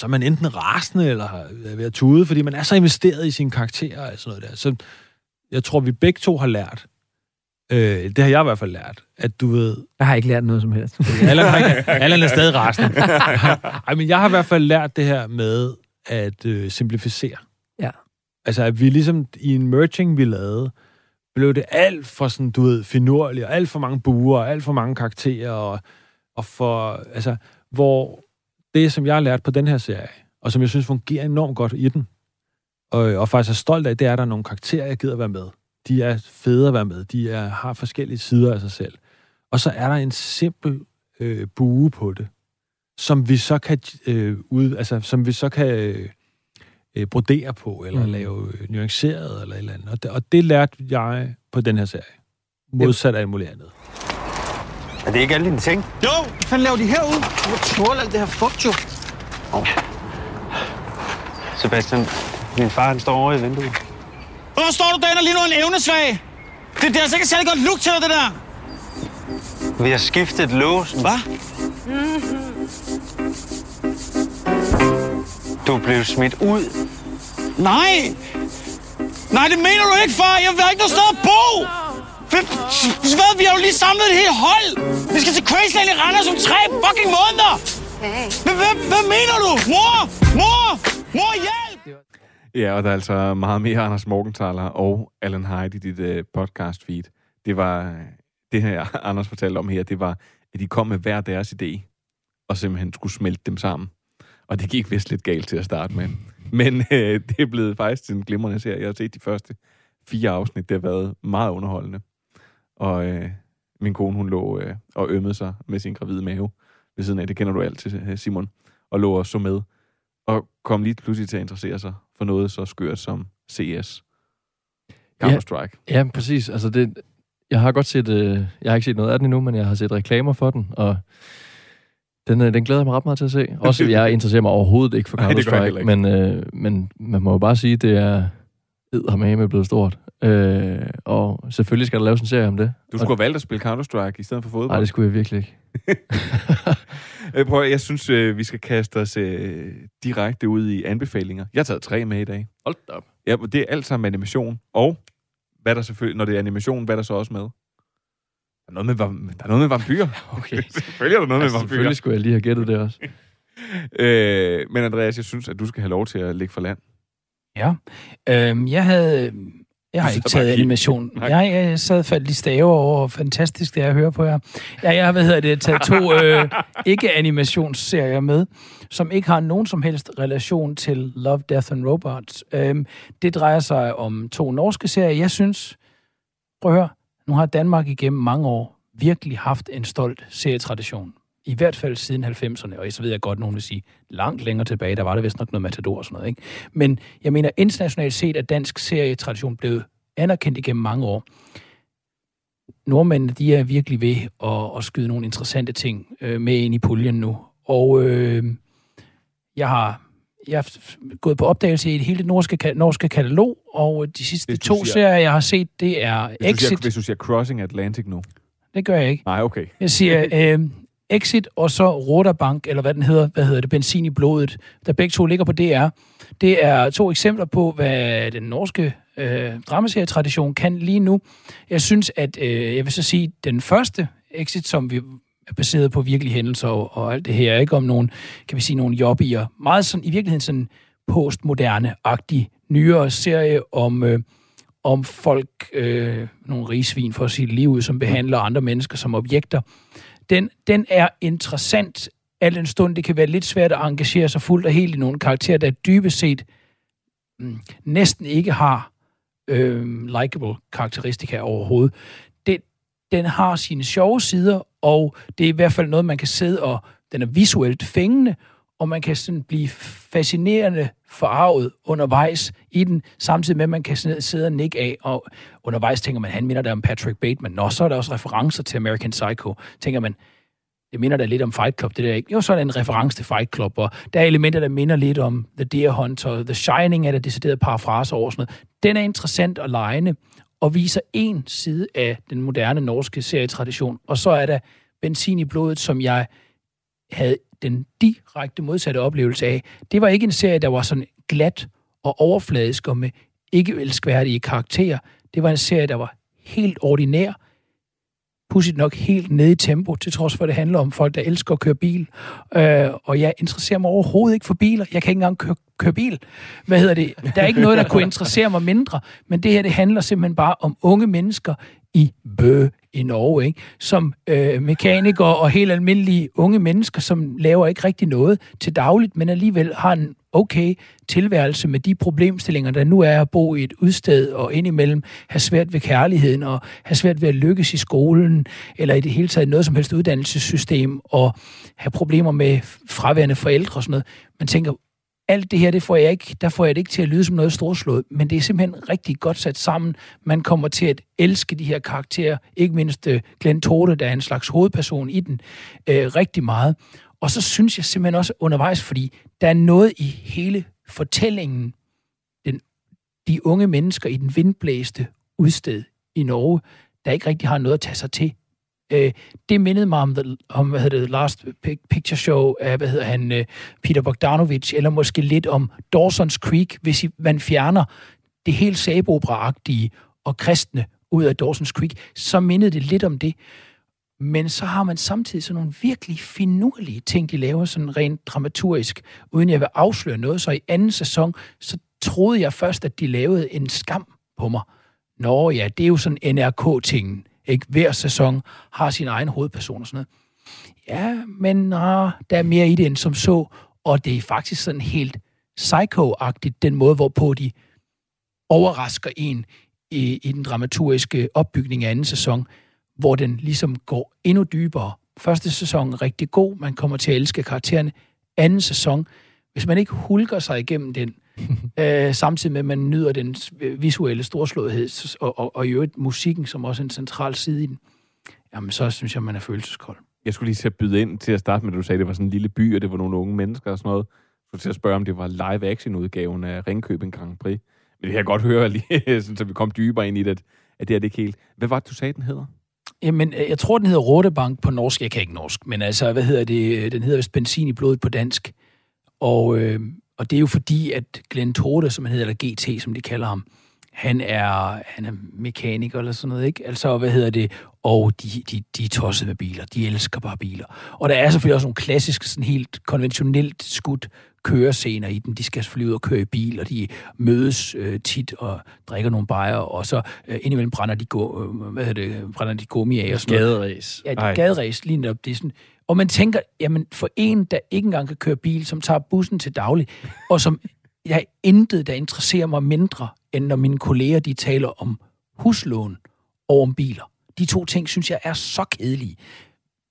så er man enten rasende eller er ved at tude, fordi man er så investeret i sine karakterer og sådan noget der. Så jeg tror, vi begge to har lært, øh, det har jeg i hvert fald lært, at du ved, Jeg har ikke lært noget som helst. Allan, har ikke, Allan er stadig rasende. Ej, men jeg har i hvert fald lært det her med at øh, simplificere. Altså, at vi ligesom i en merging, vi lavede, blev det alt for sådan, du ved, finurligt, og alt for mange buer, og alt for mange karakterer, og, og for, altså, hvor det, som jeg har lært på den her serie, og som jeg synes fungerer enormt godt i den, og, og faktisk er stolt af, det er, at der er nogle karakterer, jeg gider være med. De er fede at være med. De er, har forskellige sider af sig selv. Og så er der en simpel øh, bue på det, som vi så kan øh, ud, altså, som vi så kan øh, øh, brodere på, eller Mm. mm. lave øh, nuanceret, eller et eller andet. Og det, og det lærte jeg på den her serie. Modsat af alt muligt andet. Er det ikke alle dine ting? Jo, hvad fanden laver de herude? Du må tåle alt det her fugt, jo. Sebastian, min far han står over i vinduet. Hvorfor står du derinde og lige nu en evnesvag? Det, det er altså ikke særlig godt look til dig, det der. Vi har skiftet låsen. Hvad? Du blev smidt ud. Nej! Nej, det mener du ikke, far! Jeg vil ikke noget sted at bo! Hvad? Vi har jo lige samlet et helt hold! Vi skal til Crazyland i Randers om tre fucking måneder! Hvad, hvad, hvad mener du? Mor! Mor! Mor, hjælp! Ja, og der er altså meget mere Anders Morgenthaler og Alan Hyde i dit uh, podcast feed. Det var, det her Anders fortalte om her, det var, at de kom med hver deres idé, og simpelthen skulle smelte dem sammen. Og det gik vist lidt galt til at starte med. Men øh, det er blevet faktisk til en glimrende serie. Jeg har set de første fire afsnit. Det har været meget underholdende. Og øh, min kone, hun lå øh, og ømmede sig med sin gravide mave ved siden af. Det kender du alt til, øh, Simon. Og lå og så med. Og kom lige pludselig til at interessere sig for noget så skørt som CS. Counter-Strike. Ja, ja, præcis. Altså det, jeg har godt set, øh, jeg har ikke set noget af den endnu, men jeg har set reklamer for den, og den, øh, den glæder jeg mig ret meget til at se. Også, jeg interesserer mig overhovedet ikke for Counter-Strike, men, øh, men man må jo bare sige, det er eddermame blevet stort. Øh, og selvfølgelig skal der laves en serie om det. Du skulle have valgt at spille Counter-Strike i stedet for fodbold. Nej, det skulle jeg virkelig ikke. Øh, Prøv, jeg synes, øh, vi skal kaste os øh, direkte ud i anbefalinger. Jeg har taget tre med i dag. Hold op. Ja, det er alt sammen animation. Og hvad der selvfølgelig, når det er animation, hvad er der så også med? Der er noget med, der er noget med vampyrer. Okay. selvfølgelig er der noget Altså, med vampyrer. selvfølgelig skulle jeg lige have gættet det også. Øh, men Andreas, jeg synes, at du skal have lov til at ligge for land. Ja. Øhm, jeg havde... Jeg har ikke taget animation. Nej. Jeg, jeg sad faldt i stave over. Fantastisk, det jeg hører på jer. Ja, jeg har, hvad hedder det, taget to øh, ikke-animationsserier med, som ikke har nogen som helst relation til Love, Death and Robots. Øhm, det drejer sig om to norske serier. Jeg synes, prøv at høre, nu har Danmark igennem mange år virkelig haft en stolt serietradition. I hvert fald siden 90'erne, og så ved jeg godt, nogen vil sige, langt længere tilbage, der var der vist nok noget Matador og sådan noget. Ikke? Men jeg mener, internationalt set er dansk serietradition blevet anerkendt igennem mange år. Nordmændene, de er virkelig ved at, at skyde nogle interessante ting øh, med ind i puljen nu. Og øh, jeg har jeg har f- gået på opdagelse i hele det norske, norske katalog, og de sidste to siger- serier, jeg har set, det er Hvis du, siger, Exit. hvis du siger Crossing Atlantic nu. Det gør jeg ikke. Nej, okay. Jeg siger øh, Exit og så Roterbank, eller hvad den hedder, hvad hedder det, Benzin i blodet, der begge to ligger på DR. Det er to eksempler på, hvad den norske øh, dramaserietradition kan lige nu. Jeg synes, at øh, jeg vil så sige, den første Exit, som vi er baseret på virkelige hændelser og, og alt det her, ikke om nogen, kan vi sige, nogle jobbier. Meget sådan, i virkeligheden sådan postmoderne-agtig nyere serie om, øh, om folk, øh, nogle rigsvin for sit liv, ud, som behandler andre mennesker som objekter. Den, den er interessant, al en stund det kan være lidt svært at engagere sig fuldt og helt i nogle karakterer, der dybest set mm, næsten ikke har øh, likable karakteristika overhovedet. Den har sine sjove sider, og det er i hvert fald noget, man kan sidde og... Den er visuelt fængende, og man kan sådan blive fascinerende forarvet undervejs i den, samtidig med, at man kan sidde sidde og nikke af, og undervejs tænker man, han minder der om Patrick Bateman. Nå, så er der også referencer til American Psycho. Tænker man, det minder da lidt om Fight Club, det der ikke? Jo, så er der en reference til Fight Club, og der er elementer, der minder lidt om The Deer Hunter, The Shining er der decideret parafraser over sådan noget. Den er interessant og lejende, og viser en side af den moderne norske serietradition, og så er der Benzin i blodet, som jeg havde den direkte modsatte oplevelse af. Det var ikke en serie, der var sådan glat og overfladisk og med ikke elskværdige karakterer. Det var en serie, der var helt ordinær, pudsigt nok helt nede i tempo, til trods for, at det handler om folk, der elsker at køre bil. Øh, og jeg interesserer mig overhovedet ikke for biler. Jeg kan ikke engang køre, køre bil. Hvad hedder det? Der er ikke noget, der kunne interessere mig mindre. Men det her, det handler simpelthen bare om unge mennesker i Bø i Norge, ikke? som øh, mekanikere og helt almindelige unge mennesker, som laver ikke rigtig noget til dagligt, men alligevel har en okay tilværelse med de problemstillinger, der nu er at bo i et udsted og indimellem have svært ved kærligheden og have svært ved at lykkes i skolen eller i det hele taget noget som helst uddannelsessystem og have problemer med fraværende forældre og sådan noget. Man tænker, alt det her, det får jeg ikke, der får jeg det ikke til at lyde som noget storslået, men det er simpelthen rigtig godt sat sammen. Man kommer til at elske de her karakterer, ikke mindst øh, Glenn Torte, der er en slags hovedperson i den, øh, rigtig meget. Og så synes jeg simpelthen også undervejs, fordi der er noget i hele fortællingen, den, de unge mennesker i den vindblæste udsted i Norge, der ikke rigtig har noget at tage sig til. Øh, det mindede mig om, the, om hvad hedder det, Last Picture Show af, hvad hedder han, øh, Peter Bogdanovich, eller måske lidt om Dawson's Creek, hvis I, man fjerner det helt sabopera-agtige og kristne ud af Dawson's Creek, så mindede det lidt om det. Men så har man samtidig sådan nogle virkelig finurlige ting, de laver sådan rent dramaturgisk, uden jeg vil afsløre noget. Så i anden sæson, så troede jeg først, at de lavede en skam på mig. Nå ja, det er jo sådan NRK-tingen. Ikke? Hver sæson har sin egen hovedperson og sådan noget. Ja, men ah, der er mere i det end som så, og det er faktisk sådan helt psycho-agtigt, den måde, hvorpå de overrasker en i, i den dramaturgiske opbygning af anden sæson, hvor den ligesom går endnu dybere. Første sæson er rigtig god, man kommer til at elske karaktererne. Anden sæson, hvis man ikke hulker sig igennem den, øh, samtidig med, at man nyder den visuelle storslåethed, så- og, og, og i øvrigt musikken, som også er en central side i den, jamen så synes jeg, man er følelseskold. Jeg skulle lige til at byde ind til at starte med, at du sagde, at det var sådan en lille by, og det var nogle unge mennesker og sådan noget. Skulle til at spørge, om det var live-action-udgaven af Ringkøbing Grand Prix. Men det kan jeg godt høre, lige, sådan, så vi kom dybere ind i det, at- det er det ikke helt. Hvad var det, du sagde, den hedder? Jamen, øh, jeg tror, den hedder Rådebank på norsk. Jeg kan ikke norsk, men altså, hvad hedder det? Den hedder vist Benzin i blodet på dansk. Og, øh, og det er jo fordi, at Glenn Torde, som han hedder, eller GT, som de kalder ham, han er, han er mekaniker eller sådan noget, ikke? Altså, hvad hedder det? Og de, de, de er tosset med biler. De elsker bare biler. Og der er selvfølgelig også nogle klassiske, sådan helt konventionelt skudt kørescener i dem. De skal selvfølgelig ud og køre i bil, og de mødes øh, tit og drikker nogle bajer, og så øh, indimellem brænder de, go, øh, hvad hedder det, brænder de gummi af og sådan noget. Gaderæs. Ja, gaderæs, lige netop. Det er sådan, og man tænker, jamen for en, der ikke engang kan køre bil, som tager bussen til daglig, og som jeg intet, der interesserer mig mindre, end når mine kolleger, de taler om huslån og om biler. De to ting, synes jeg, er så kedelige.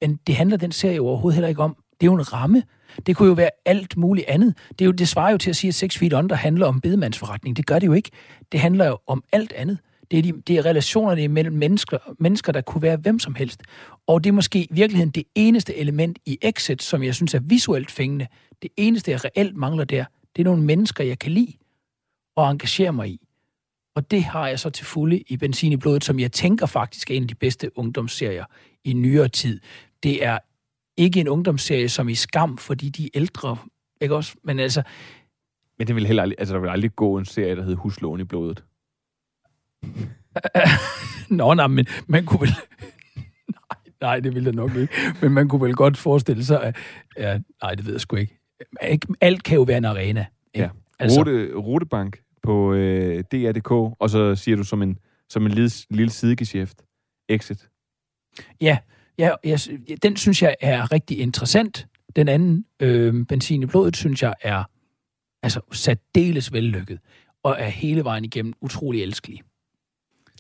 Men det handler den serie jo overhovedet heller ikke om. Det er jo en ramme. Det kunne jo være alt muligt andet. Det, er jo, det svarer jo til at sige, at Six Feet Under handler om bedemandsforretning. Det gør det jo ikke. Det handler jo om alt andet. Det er, de, det er relationerne imellem mennesker, mennesker, der kunne være hvem som helst. Og det er måske i virkeligheden det eneste element i Exit, som jeg synes er visuelt fængende. Det eneste, jeg reelt mangler der, det er nogle mennesker, jeg kan lide og engagere mig i. Og det har jeg så til fulde i Benzin i blodet, som jeg tænker faktisk er en af de bedste ungdomsserier i nyere tid. Det er ikke en ungdomsserie som i skam, fordi de er ældre, ikke også? Men altså, Men det vil heller aldrig, altså, der vil aldrig gå en serie, der hedder Huslån i blodet. Nå, nej, men man kunne vel... nej, nej, det ville jeg nok ikke. Men man kunne vel godt forestille sig, at... Ja, nej, det ved jeg sgu ikke. Alt kan jo være en arena. Ikke? Ja. Altså- Rute, Rutebank på øh, DR.dk, og så siger du som en, som en lille, lille sidegeschæft. Exit. Ja, ja jeg, den synes jeg er rigtig interessant. Den anden, øh, Benzin i blodet, synes jeg er altså særdeles vellykket, og er hele vejen igennem utrolig elskelig.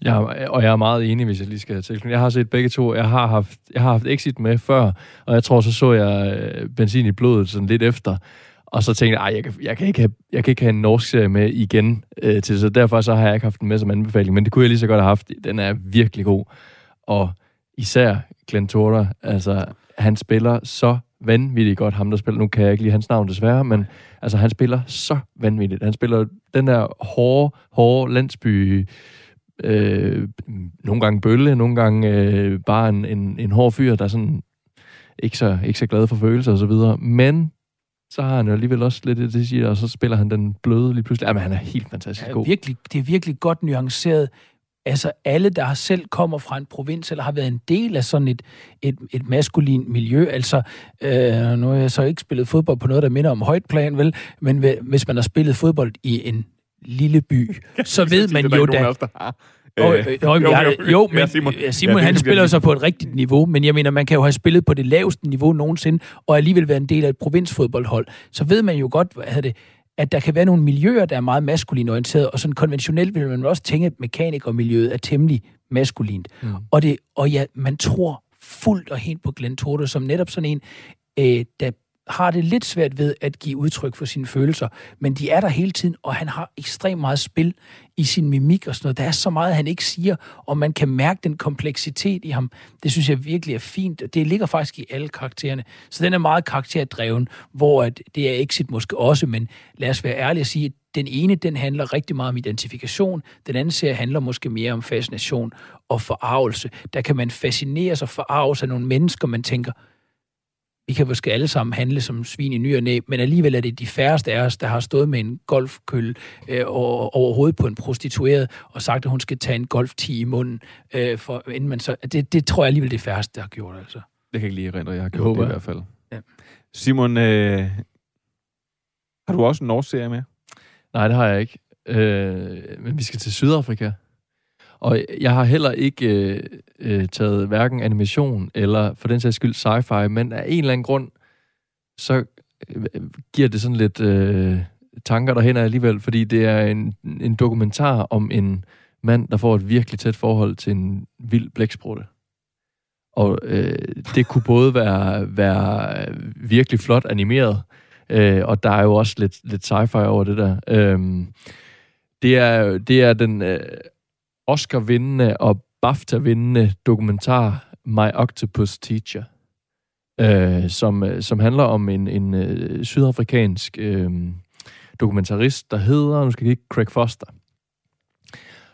Ja, og jeg er meget enig, hvis jeg lige skal til. Jeg har set begge to. Jeg har haft, jeg har haft Exit med før, og jeg tror, så så jeg øh, Benzin i blodet sådan lidt efter. Og så tænkte jeg, jeg kan, jeg kan, ikke, have, jeg kan ikke have en norsk serie med igen øh, til, så derfor så har jeg ikke haft den med som anbefaling. Men det kunne jeg lige så godt have haft. Den er virkelig god. Og især Glenn Torda, altså han spiller så vanvittigt godt, ham der spiller, nu kan jeg ikke lige hans navn desværre, men altså han spiller så vanvittigt. Han spiller den der hårde, hårde landsby, øh, nogle gange bølle, nogle gange øh, bare en, en, en hård fyr, der er sådan ikke så, ikke så glad for følelser og så videre. Men så har han jo alligevel også lidt det, det siger, og så spiller han den bløde lige pludselig. Jamen, han er helt fantastisk er god. virkelig, det er virkelig godt nuanceret. Altså alle, der har selv kommer fra en provins, eller har været en del af sådan et, et, et maskulin miljø, altså øh, nu har jeg så ikke spillet fodbold på noget, der minder om højt plan, vel, men hvis man har spillet fodbold i en lille by, så ved man jo da... Og, øh, jo, jo, jeg, jo, men ja, Simon, Simon. Ja, han spiller så på et rigtigt niveau, men jeg mener, man kan jo have spillet på det laveste niveau nogensinde, og alligevel være en del af et provinsfodboldhold. Så ved man jo godt, hvad det, at der kan være nogle miljøer, der er meget maskulin orienteret, og sådan konventionelt vil man også tænke, at mekanikermiljøet er temmelig maskulint. Mm. Og, det, og ja, man tror fuldt og helt på Glenn Tordo, som netop sådan en, øh, der har det lidt svært ved at give udtryk for sine følelser, men de er der hele tiden, og han har ekstremt meget spil i sin mimik og sådan noget. Der er så meget, han ikke siger, og man kan mærke den kompleksitet i ham. Det synes jeg virkelig er fint, og det ligger faktisk i alle karaktererne. Så den er meget karakterdreven, hvor at det er Exit måske også, men lad os være ærlige og sige, at den ene, den handler rigtig meget om identifikation, den anden serie handler måske mere om fascination og forarvelse. Der kan man fascineres og forarves af nogle mennesker, man tænker, vi kan måske alle sammen handle som svin i ny og næ, men alligevel er det de færreste af os, der har stået med en golfkølle øh, over, over hovedet på en prostitueret og sagt, at hun skal tage en golf i munden, øh, for, inden man så... Det, det tror jeg alligevel det færreste, der har gjort, altså. Det kan jeg ikke lige erindre, jeg har gjort håber det i jeg. hvert fald. Ja. Simon, øh, har du også en norsk serie med? Nej, det har jeg ikke. Øh, men vi skal til Sydafrika. Og jeg har heller ikke øh, øh, taget hverken animation eller for den sags skyld sci-fi, men af en eller anden grund, så øh, giver det sådan lidt øh, tanker derhen alligevel, fordi det er en, en dokumentar om en mand, der får et virkelig tæt forhold til en vild blæksprutte. Og øh, det kunne både være, være virkelig flot animeret, øh, og der er jo også lidt, lidt sci-fi over det der. Øh, det, er, det er den øh, Oscar-vindende og BAFTA-vindende dokumentar My Octopus Teacher, øh, som, øh, som handler om en, en øh, sydafrikansk øh, dokumentarist, der hedder, nu skal jeg ikke, Craig Foster.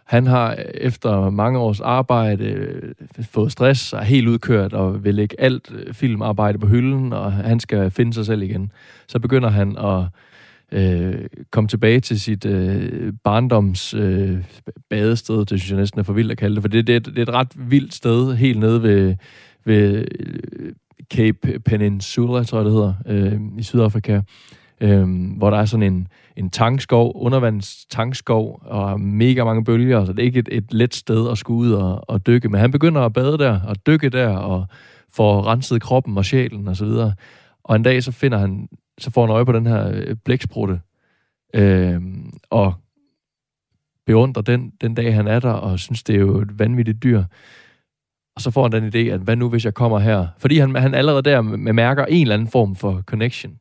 Han har efter mange års arbejde øh, fået stress og er helt udkørt og vil lægge alt øh, filmarbejde på hylden, og han skal finde sig selv igen. Så begynder han at øh, kom tilbage til sit øh, barndoms øh, badested, det synes jeg næsten er for vildt at kalde det, for det, det, er et- det er et ret vildt sted, helt nede ved, ved øh, Cape Peninsula, tror jeg det hedder, øh, i Sydafrika, øh, hvor der er sådan en, en tankskov, undervandstankskov, og mega mange bølger, så det er ikke et, et let sted at skulle ud og, og dykke. Men han begynder at bade der, og dykke der, og får renset kroppen og sjælen og så videre. Og en dag så finder han, så får han øje på den her øh, blæksprutte, øh, og beundrer den, den dag, han er der, og synes, det er jo et vanvittigt dyr. Og så får han den idé, at hvad nu, hvis jeg kommer her? Fordi han, han allerede der med- mærker en eller anden form for connection.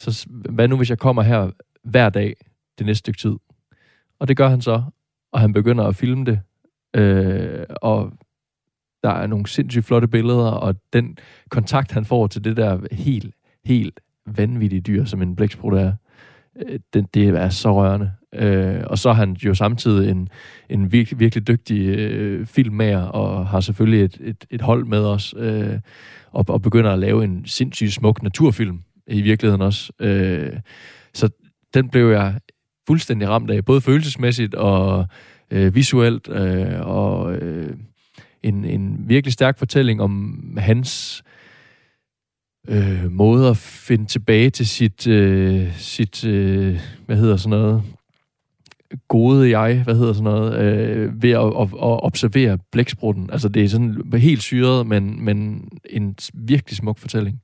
Så hvad nu, hvis jeg kommer her hver dag det næste stykke tid? Og det gør han så, og han begynder at filme det. Øh, og der er nogle sindssygt flotte billeder, og den kontakt, han får til det der helt, helt vanvittige dyr, som en blæksprut er, øh, det, det er så rørende. Øh, og så er han jo samtidig en, en virkelig, virkelig dygtig øh, filmmager, og har selvfølgelig et, et, et hold med os, øh, og, og begynder at lave en sindssygt smuk naturfilm i virkeligheden også. Øh, så den blev jeg fuldstændig ramt af, både følelsesmæssigt og øh, visuelt, øh, og øh, en, en virkelig stærk fortælling om hans øh, måde at finde tilbage til sit, øh, sit øh, hvad hedder sådan noget, gode jeg, hvad hedder sådan noget, øh, ved at, at, at observere blæksprutten. Altså det er sådan helt syret, men, men en virkelig smuk fortælling.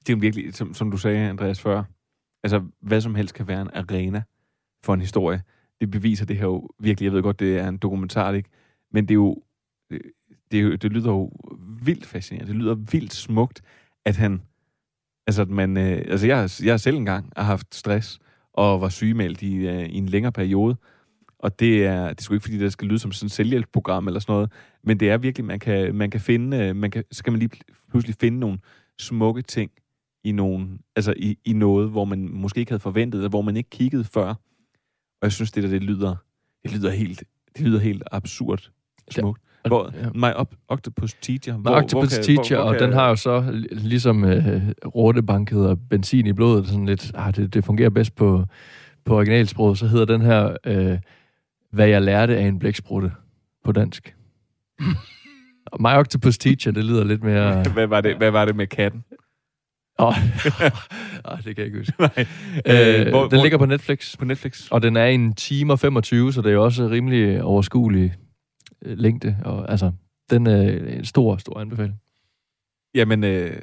Det er jo virkelig, som, som du sagde, Andreas, før, altså hvad som helst kan være en arena for en historie. Det beviser det her jo virkelig. Jeg ved godt, det er en dokumentar, ikke? Men det er jo, det, det, er det lyder jo vildt fascinerende. Det lyder vildt smukt, at han, altså at man, øh, altså jeg, jeg selv engang har haft stress og var sygemeldt i, øh, i en længere periode. Og det er, det er sgu ikke, fordi det skal lyde som sådan et selvhjælpsprogram eller sådan noget, men det er virkelig, man kan, man kan finde, øh, man kan, så kan man lige pludselig finde nogle smukke ting i, nogle, altså i, i noget, hvor man måske ikke havde forventet, eller hvor man ikke kiggede før. Og jeg synes, det der, det lyder, det lyder helt, det lyder helt absurd smukt. Hvor, ja. My Op- Octopus Teacher. Hvor, Octopus kan- Teacher, hvor og kan- den har jo så li- ligesom øh, rådebanket og benzin i blodet, sådan lidt, ah, det, det fungerer bedst på, på originalsproget, så hedder den her, øh, hvad jeg lærte af en blæksprutte på dansk. Og My Octopus Teacher, det lyder lidt mere... Hvad var det, hvad var det med katten? Åh, oh. oh, det kan jeg ikke huske. Nej. Øh, Øh, hvor- den hvor- ligger på Netflix. På Netflix. Og den er en time og 25, så det er jo også rimelig overskuelig længde. Og, altså, den er en stor, stor anbefaling. Jamen, øh,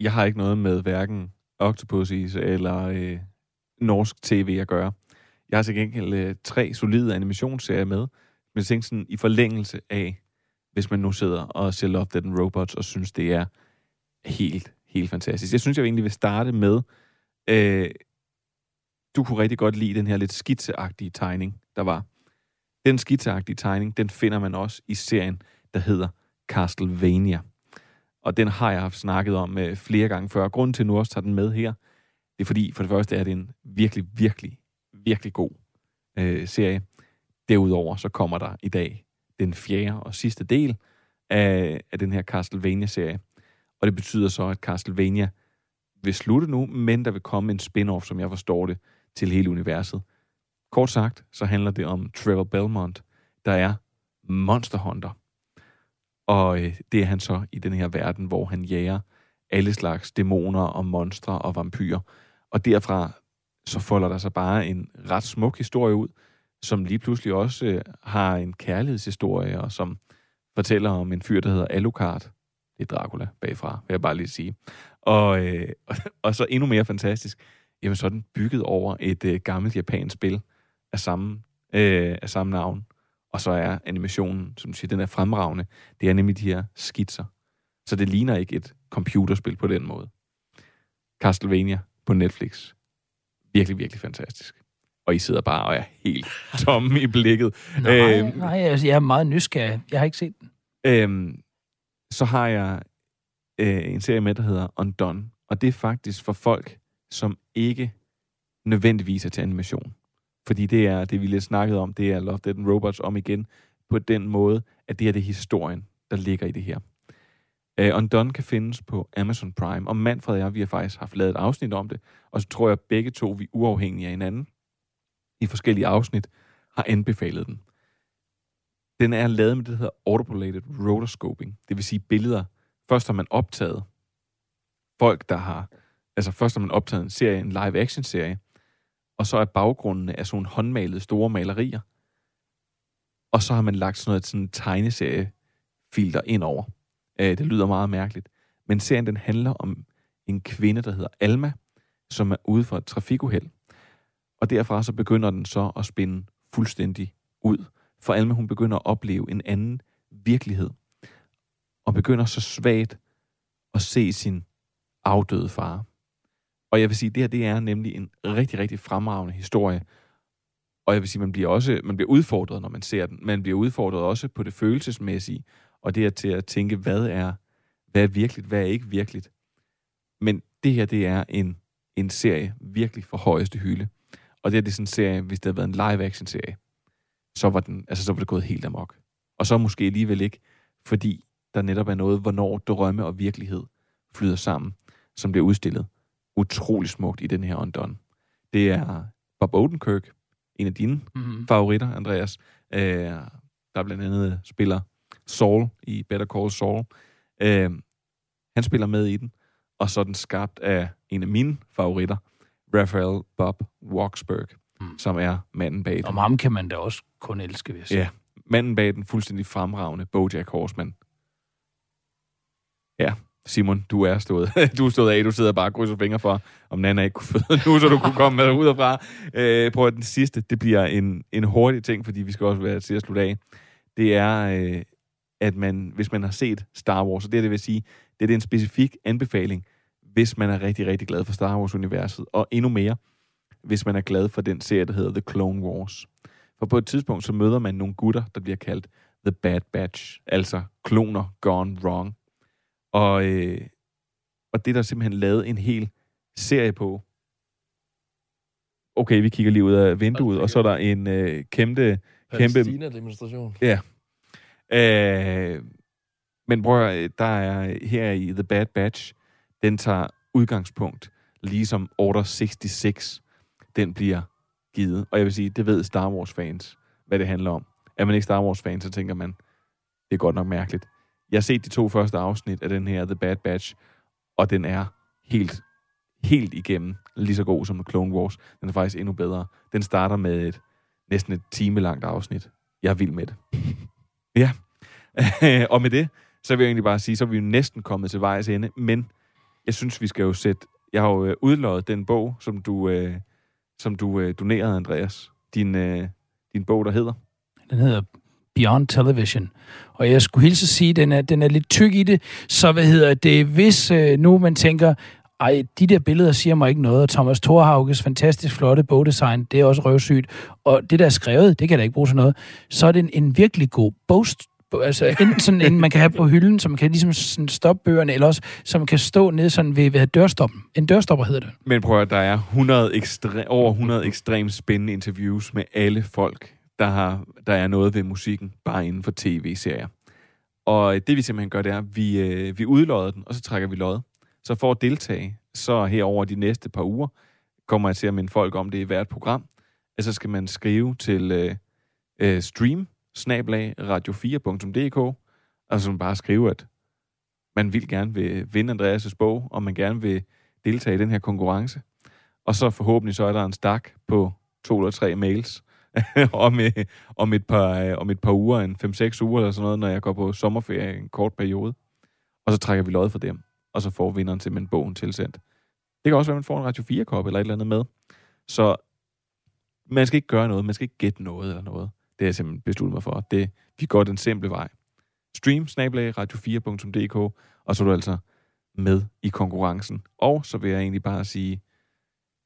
jeg har ikke noget med hverken Octopussies eller øh, norsk tv at gøre. Jeg har til gengæld øh, tre solide animationsserier med, men jeg tænkte sådan i forlængelse af, hvis man nu sidder og ser Love, Dead and Robots og synes, det er helt, helt fantastisk. Jeg synes, jeg egentlig vil starte med, øh, du kunne rigtig godt lide den her lidt skitseagtige tegning, der var. Den skitseagtige tegning, den finder man også i serien, der hedder Castlevania. Og den har jeg haft snakket om øh, flere gange før. Grunden til, at nu også tager den med her, det er fordi, for det første er det en virkelig, virkelig, virkelig god øh, serie. Derudover så kommer der i dag den fjerde og sidste del af, af den her Castlevania-serie. Og det betyder så, at Castlevania vil slutte nu, men der vil komme en spin-off, som jeg forstår det, til hele universet. Kort sagt, så handler det om Trevor Belmont, der er Monster Hunter. Og øh, det er han så i den her verden, hvor han jager alle slags dæmoner og monstre og vampyrer. Og derfra så folder der sig bare en ret smuk historie ud, som lige pludselig også øh, har en kærlighedshistorie, og som fortæller om en fyr, der hedder Alucard. Det er Dracula bagfra, vil jeg bare lige sige. Og, øh, og så endnu mere fantastisk, jamen så er den bygget over et øh, gammelt japansk spil af samme, øh, af samme navn. Og så er animationen, som du siger, den er fremragende. Det er nemlig de her skitser. Så det ligner ikke et computerspil på den måde. Castlevania på Netflix. Virkelig, virkelig fantastisk. Og I sidder bare og er helt tomme i blikket. Nej, Øhm, nej altså, jeg er meget nysgerrig. Jeg har ikke set den. Øhm, så har jeg øh, en serie med, der hedder Undone. Og det er faktisk for folk, som ikke nødvendigvis er til animation. Fordi det er det, vi lidt snakkede om, det er Love, Dead and Robots om igen, på den måde, at det her det er historien, der ligger i det her. Øh, uh, Undone kan findes på Amazon Prime, og Manfred og jeg, vi har faktisk haft lavet et afsnit om det, og så tror jeg, at begge to, vi uafhængige af hinanden, i forskellige afsnit, har anbefalet den. Den er lavet med det, der hedder autopolated rotoscoping. Det vil sige billeder. Først har man optaget folk, der har... Altså først har man optaget en serie, en live-action-serie, og så er baggrunden af sådan nogle håndmalede store malerier. Og så har man lagt sådan noget sådan tegneseriefilter ind over. Øh, det lyder meget mærkeligt. Men serien den handler om en kvinde, der hedder Alma, som er ude for et trafikuheld. Og derfra så begynder den så at spinde fuldstændig ud. For Alma, hun begynder at opleve en anden virkelighed. Og begynder så svagt at se sin afdøde far. Og jeg vil sige, det her det er nemlig en rigtig, rigtig fremragende historie. Og jeg vil sige, man bliver også man bliver udfordret, når man ser den. Man bliver udfordret også på det følelsesmæssige, og det er til at tænke, hvad er, hvad er virkeligt, hvad er ikke virkeligt. Men det her, det er en, en serie virkelig for højeste hylde. Og det her, det er sådan en serie, hvis det havde været en live-action-serie, så var, den, altså, så var det gået helt amok. Og så måske alligevel ikke, fordi der netop er noget, hvornår drømme og virkelighed flyder sammen, som bliver udstillet utrolig smukt i den her Undone. Det er Bob Odenkirk, en af dine Mhm. mm-hmm. favoritter, Andreas, øh, der blandt andet spiller Saul i Better Call Saul. Øh, han spiller med i den, og så er den skabt af en af mine favoritter, Raphael Bob Waksberg, mm. som er manden bag den. Om ham kan man da også kun elske, hvis. Ja, manden bag den fuldstændig fremragende Bojack Horseman. Ja, Simon, du er stået, du er stået af, du sidder bare og krydser fingre for, om Nana ikke kunne føde nu, så du kunne komme med ud herfra. Øh, prøv at den sidste, det bliver en, en hurtig ting, fordi vi skal også være til at slutte af. Det er, øh, at man, hvis man har set Star Wars, og det, det vil sige, det, det er en specifik anbefaling, hvis man er rigtig, rigtig glad for Star Wars-universet, og endnu mere, hvis man er glad for den serie, der hedder The Clone Wars. For på et tidspunkt, så møder man nogle gutter, der bliver kaldt The Bad Batch, altså kloner gone wrong. Og, øh, og det er der simpelthen lavet en hel serie på. Okay, vi kigger lige ud af vinduet, og så er der en øh, kæmpe... kæmpe Palæstina-demonstration. Ja. Øh, men prøv at, høre, der er her i The Bad Batch, den tager udgangspunkt, ligesom Order 66, den bliver givet. Og jeg vil sige, det ved Star Wars-fans, hvad det handler om. Er man ikke Star Wars-fan, så tænker man, det er godt nok mærkeligt. Jeg har set de to første afsnit af den her The Bad Batch, og den er helt, helt igennem lige så god som Clone Wars. Den er faktisk endnu bedre. Den starter med et næsten et time langt afsnit. Jeg er vild med det. ja. og med det, så vil jeg egentlig bare sige, så er vi jo næsten kommet til vejs ende, men jeg synes, vi skal jo sætte... Jeg har jo øh, udløjet den bog, som du, øh, som du øh, donerede, Andreas. Din, øh, din bog, der hedder... Den hedder Beyond Television. Og jeg skulle hilse at sige, at den er, den er lidt tyk i det, så hvad hedder det, hvis øh, nu man tænker, ej, de der billeder siger mig ikke noget, og Thomas Thorhauges fantastisk flotte bogdesign, det er også røvsygt, og det der er skrevet, det kan da ikke bruge til noget, så er det en, en virkelig god bost, altså enten sådan en, man kan have på hylden, som man kan ligesom sådan stoppe bøgerne, eller også, som kan stå nede sådan ved, ved dørstoppen. En dørstopper hedder det. Men prøv at der er 100 ekstre, over 100 ekstremt spændende interviews med alle folk, der, har, der er noget ved musikken, bare inden for tv-serier. Og øh, det vi simpelthen gør, det er, at vi, øh, vi udlodder den, og så trækker vi lod. Så for at deltage, så her over de næste par uger, kommer jeg til at minde folk om det i hvert program. at så skal man skrive til øh, øh, stream radio4.dk, og så bare skrive, at man vil gerne vil vinde Andreas' bog, og man gerne vil deltage i den her konkurrence. Og så forhåbentlig så er der en stak på to eller tre mails, om, øh, om, et par, øh, om et par uger, en 5-6 uger eller sådan noget, når jeg går på sommerferie en kort periode. Og så trækker vi lod for dem, og så får vinderen simpelthen bogen tilsendt. Det kan også være, at man får en Radio 4-kop eller et eller andet med. Så man skal ikke gøre noget, man skal ikke gætte noget eller noget. Det har jeg simpelthen besluttet mig for. Det, vi går den simple vej. Stream radio4.dk, og så er du altså med i konkurrencen. Og så vil jeg egentlig bare sige,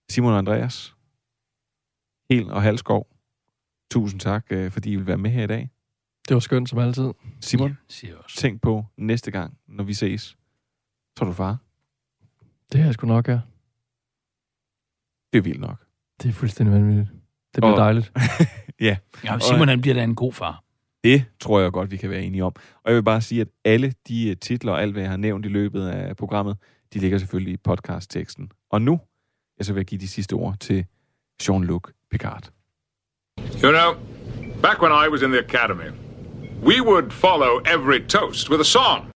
Simon og Andreas, Hel og Halskov, tusind tak, øh, fordi I vil være med her i dag. Det var skønt som altid. Simon, Ja, siger også. tænk på næste gang, når vi ses, så er du far. Det har jeg sgu nok, ja. Det er vildt nok. Det er fuldstændig vanvittigt. Det bliver Og- dejligt. Ja. Ja, Simon, han bliver da en god far. Det tror jeg godt, vi kan være enige om. Og jeg vil bare sige, at alle de øh, titler og alt, hvad jeg har nævnt i løbet af programmet, de ligger selvfølgelig i podcast-teksten. Og nu, jeg så vil jeg give de sidste ord til Jean-Luc Picard. You know, back when I was in the academy, we would follow every toast with a song.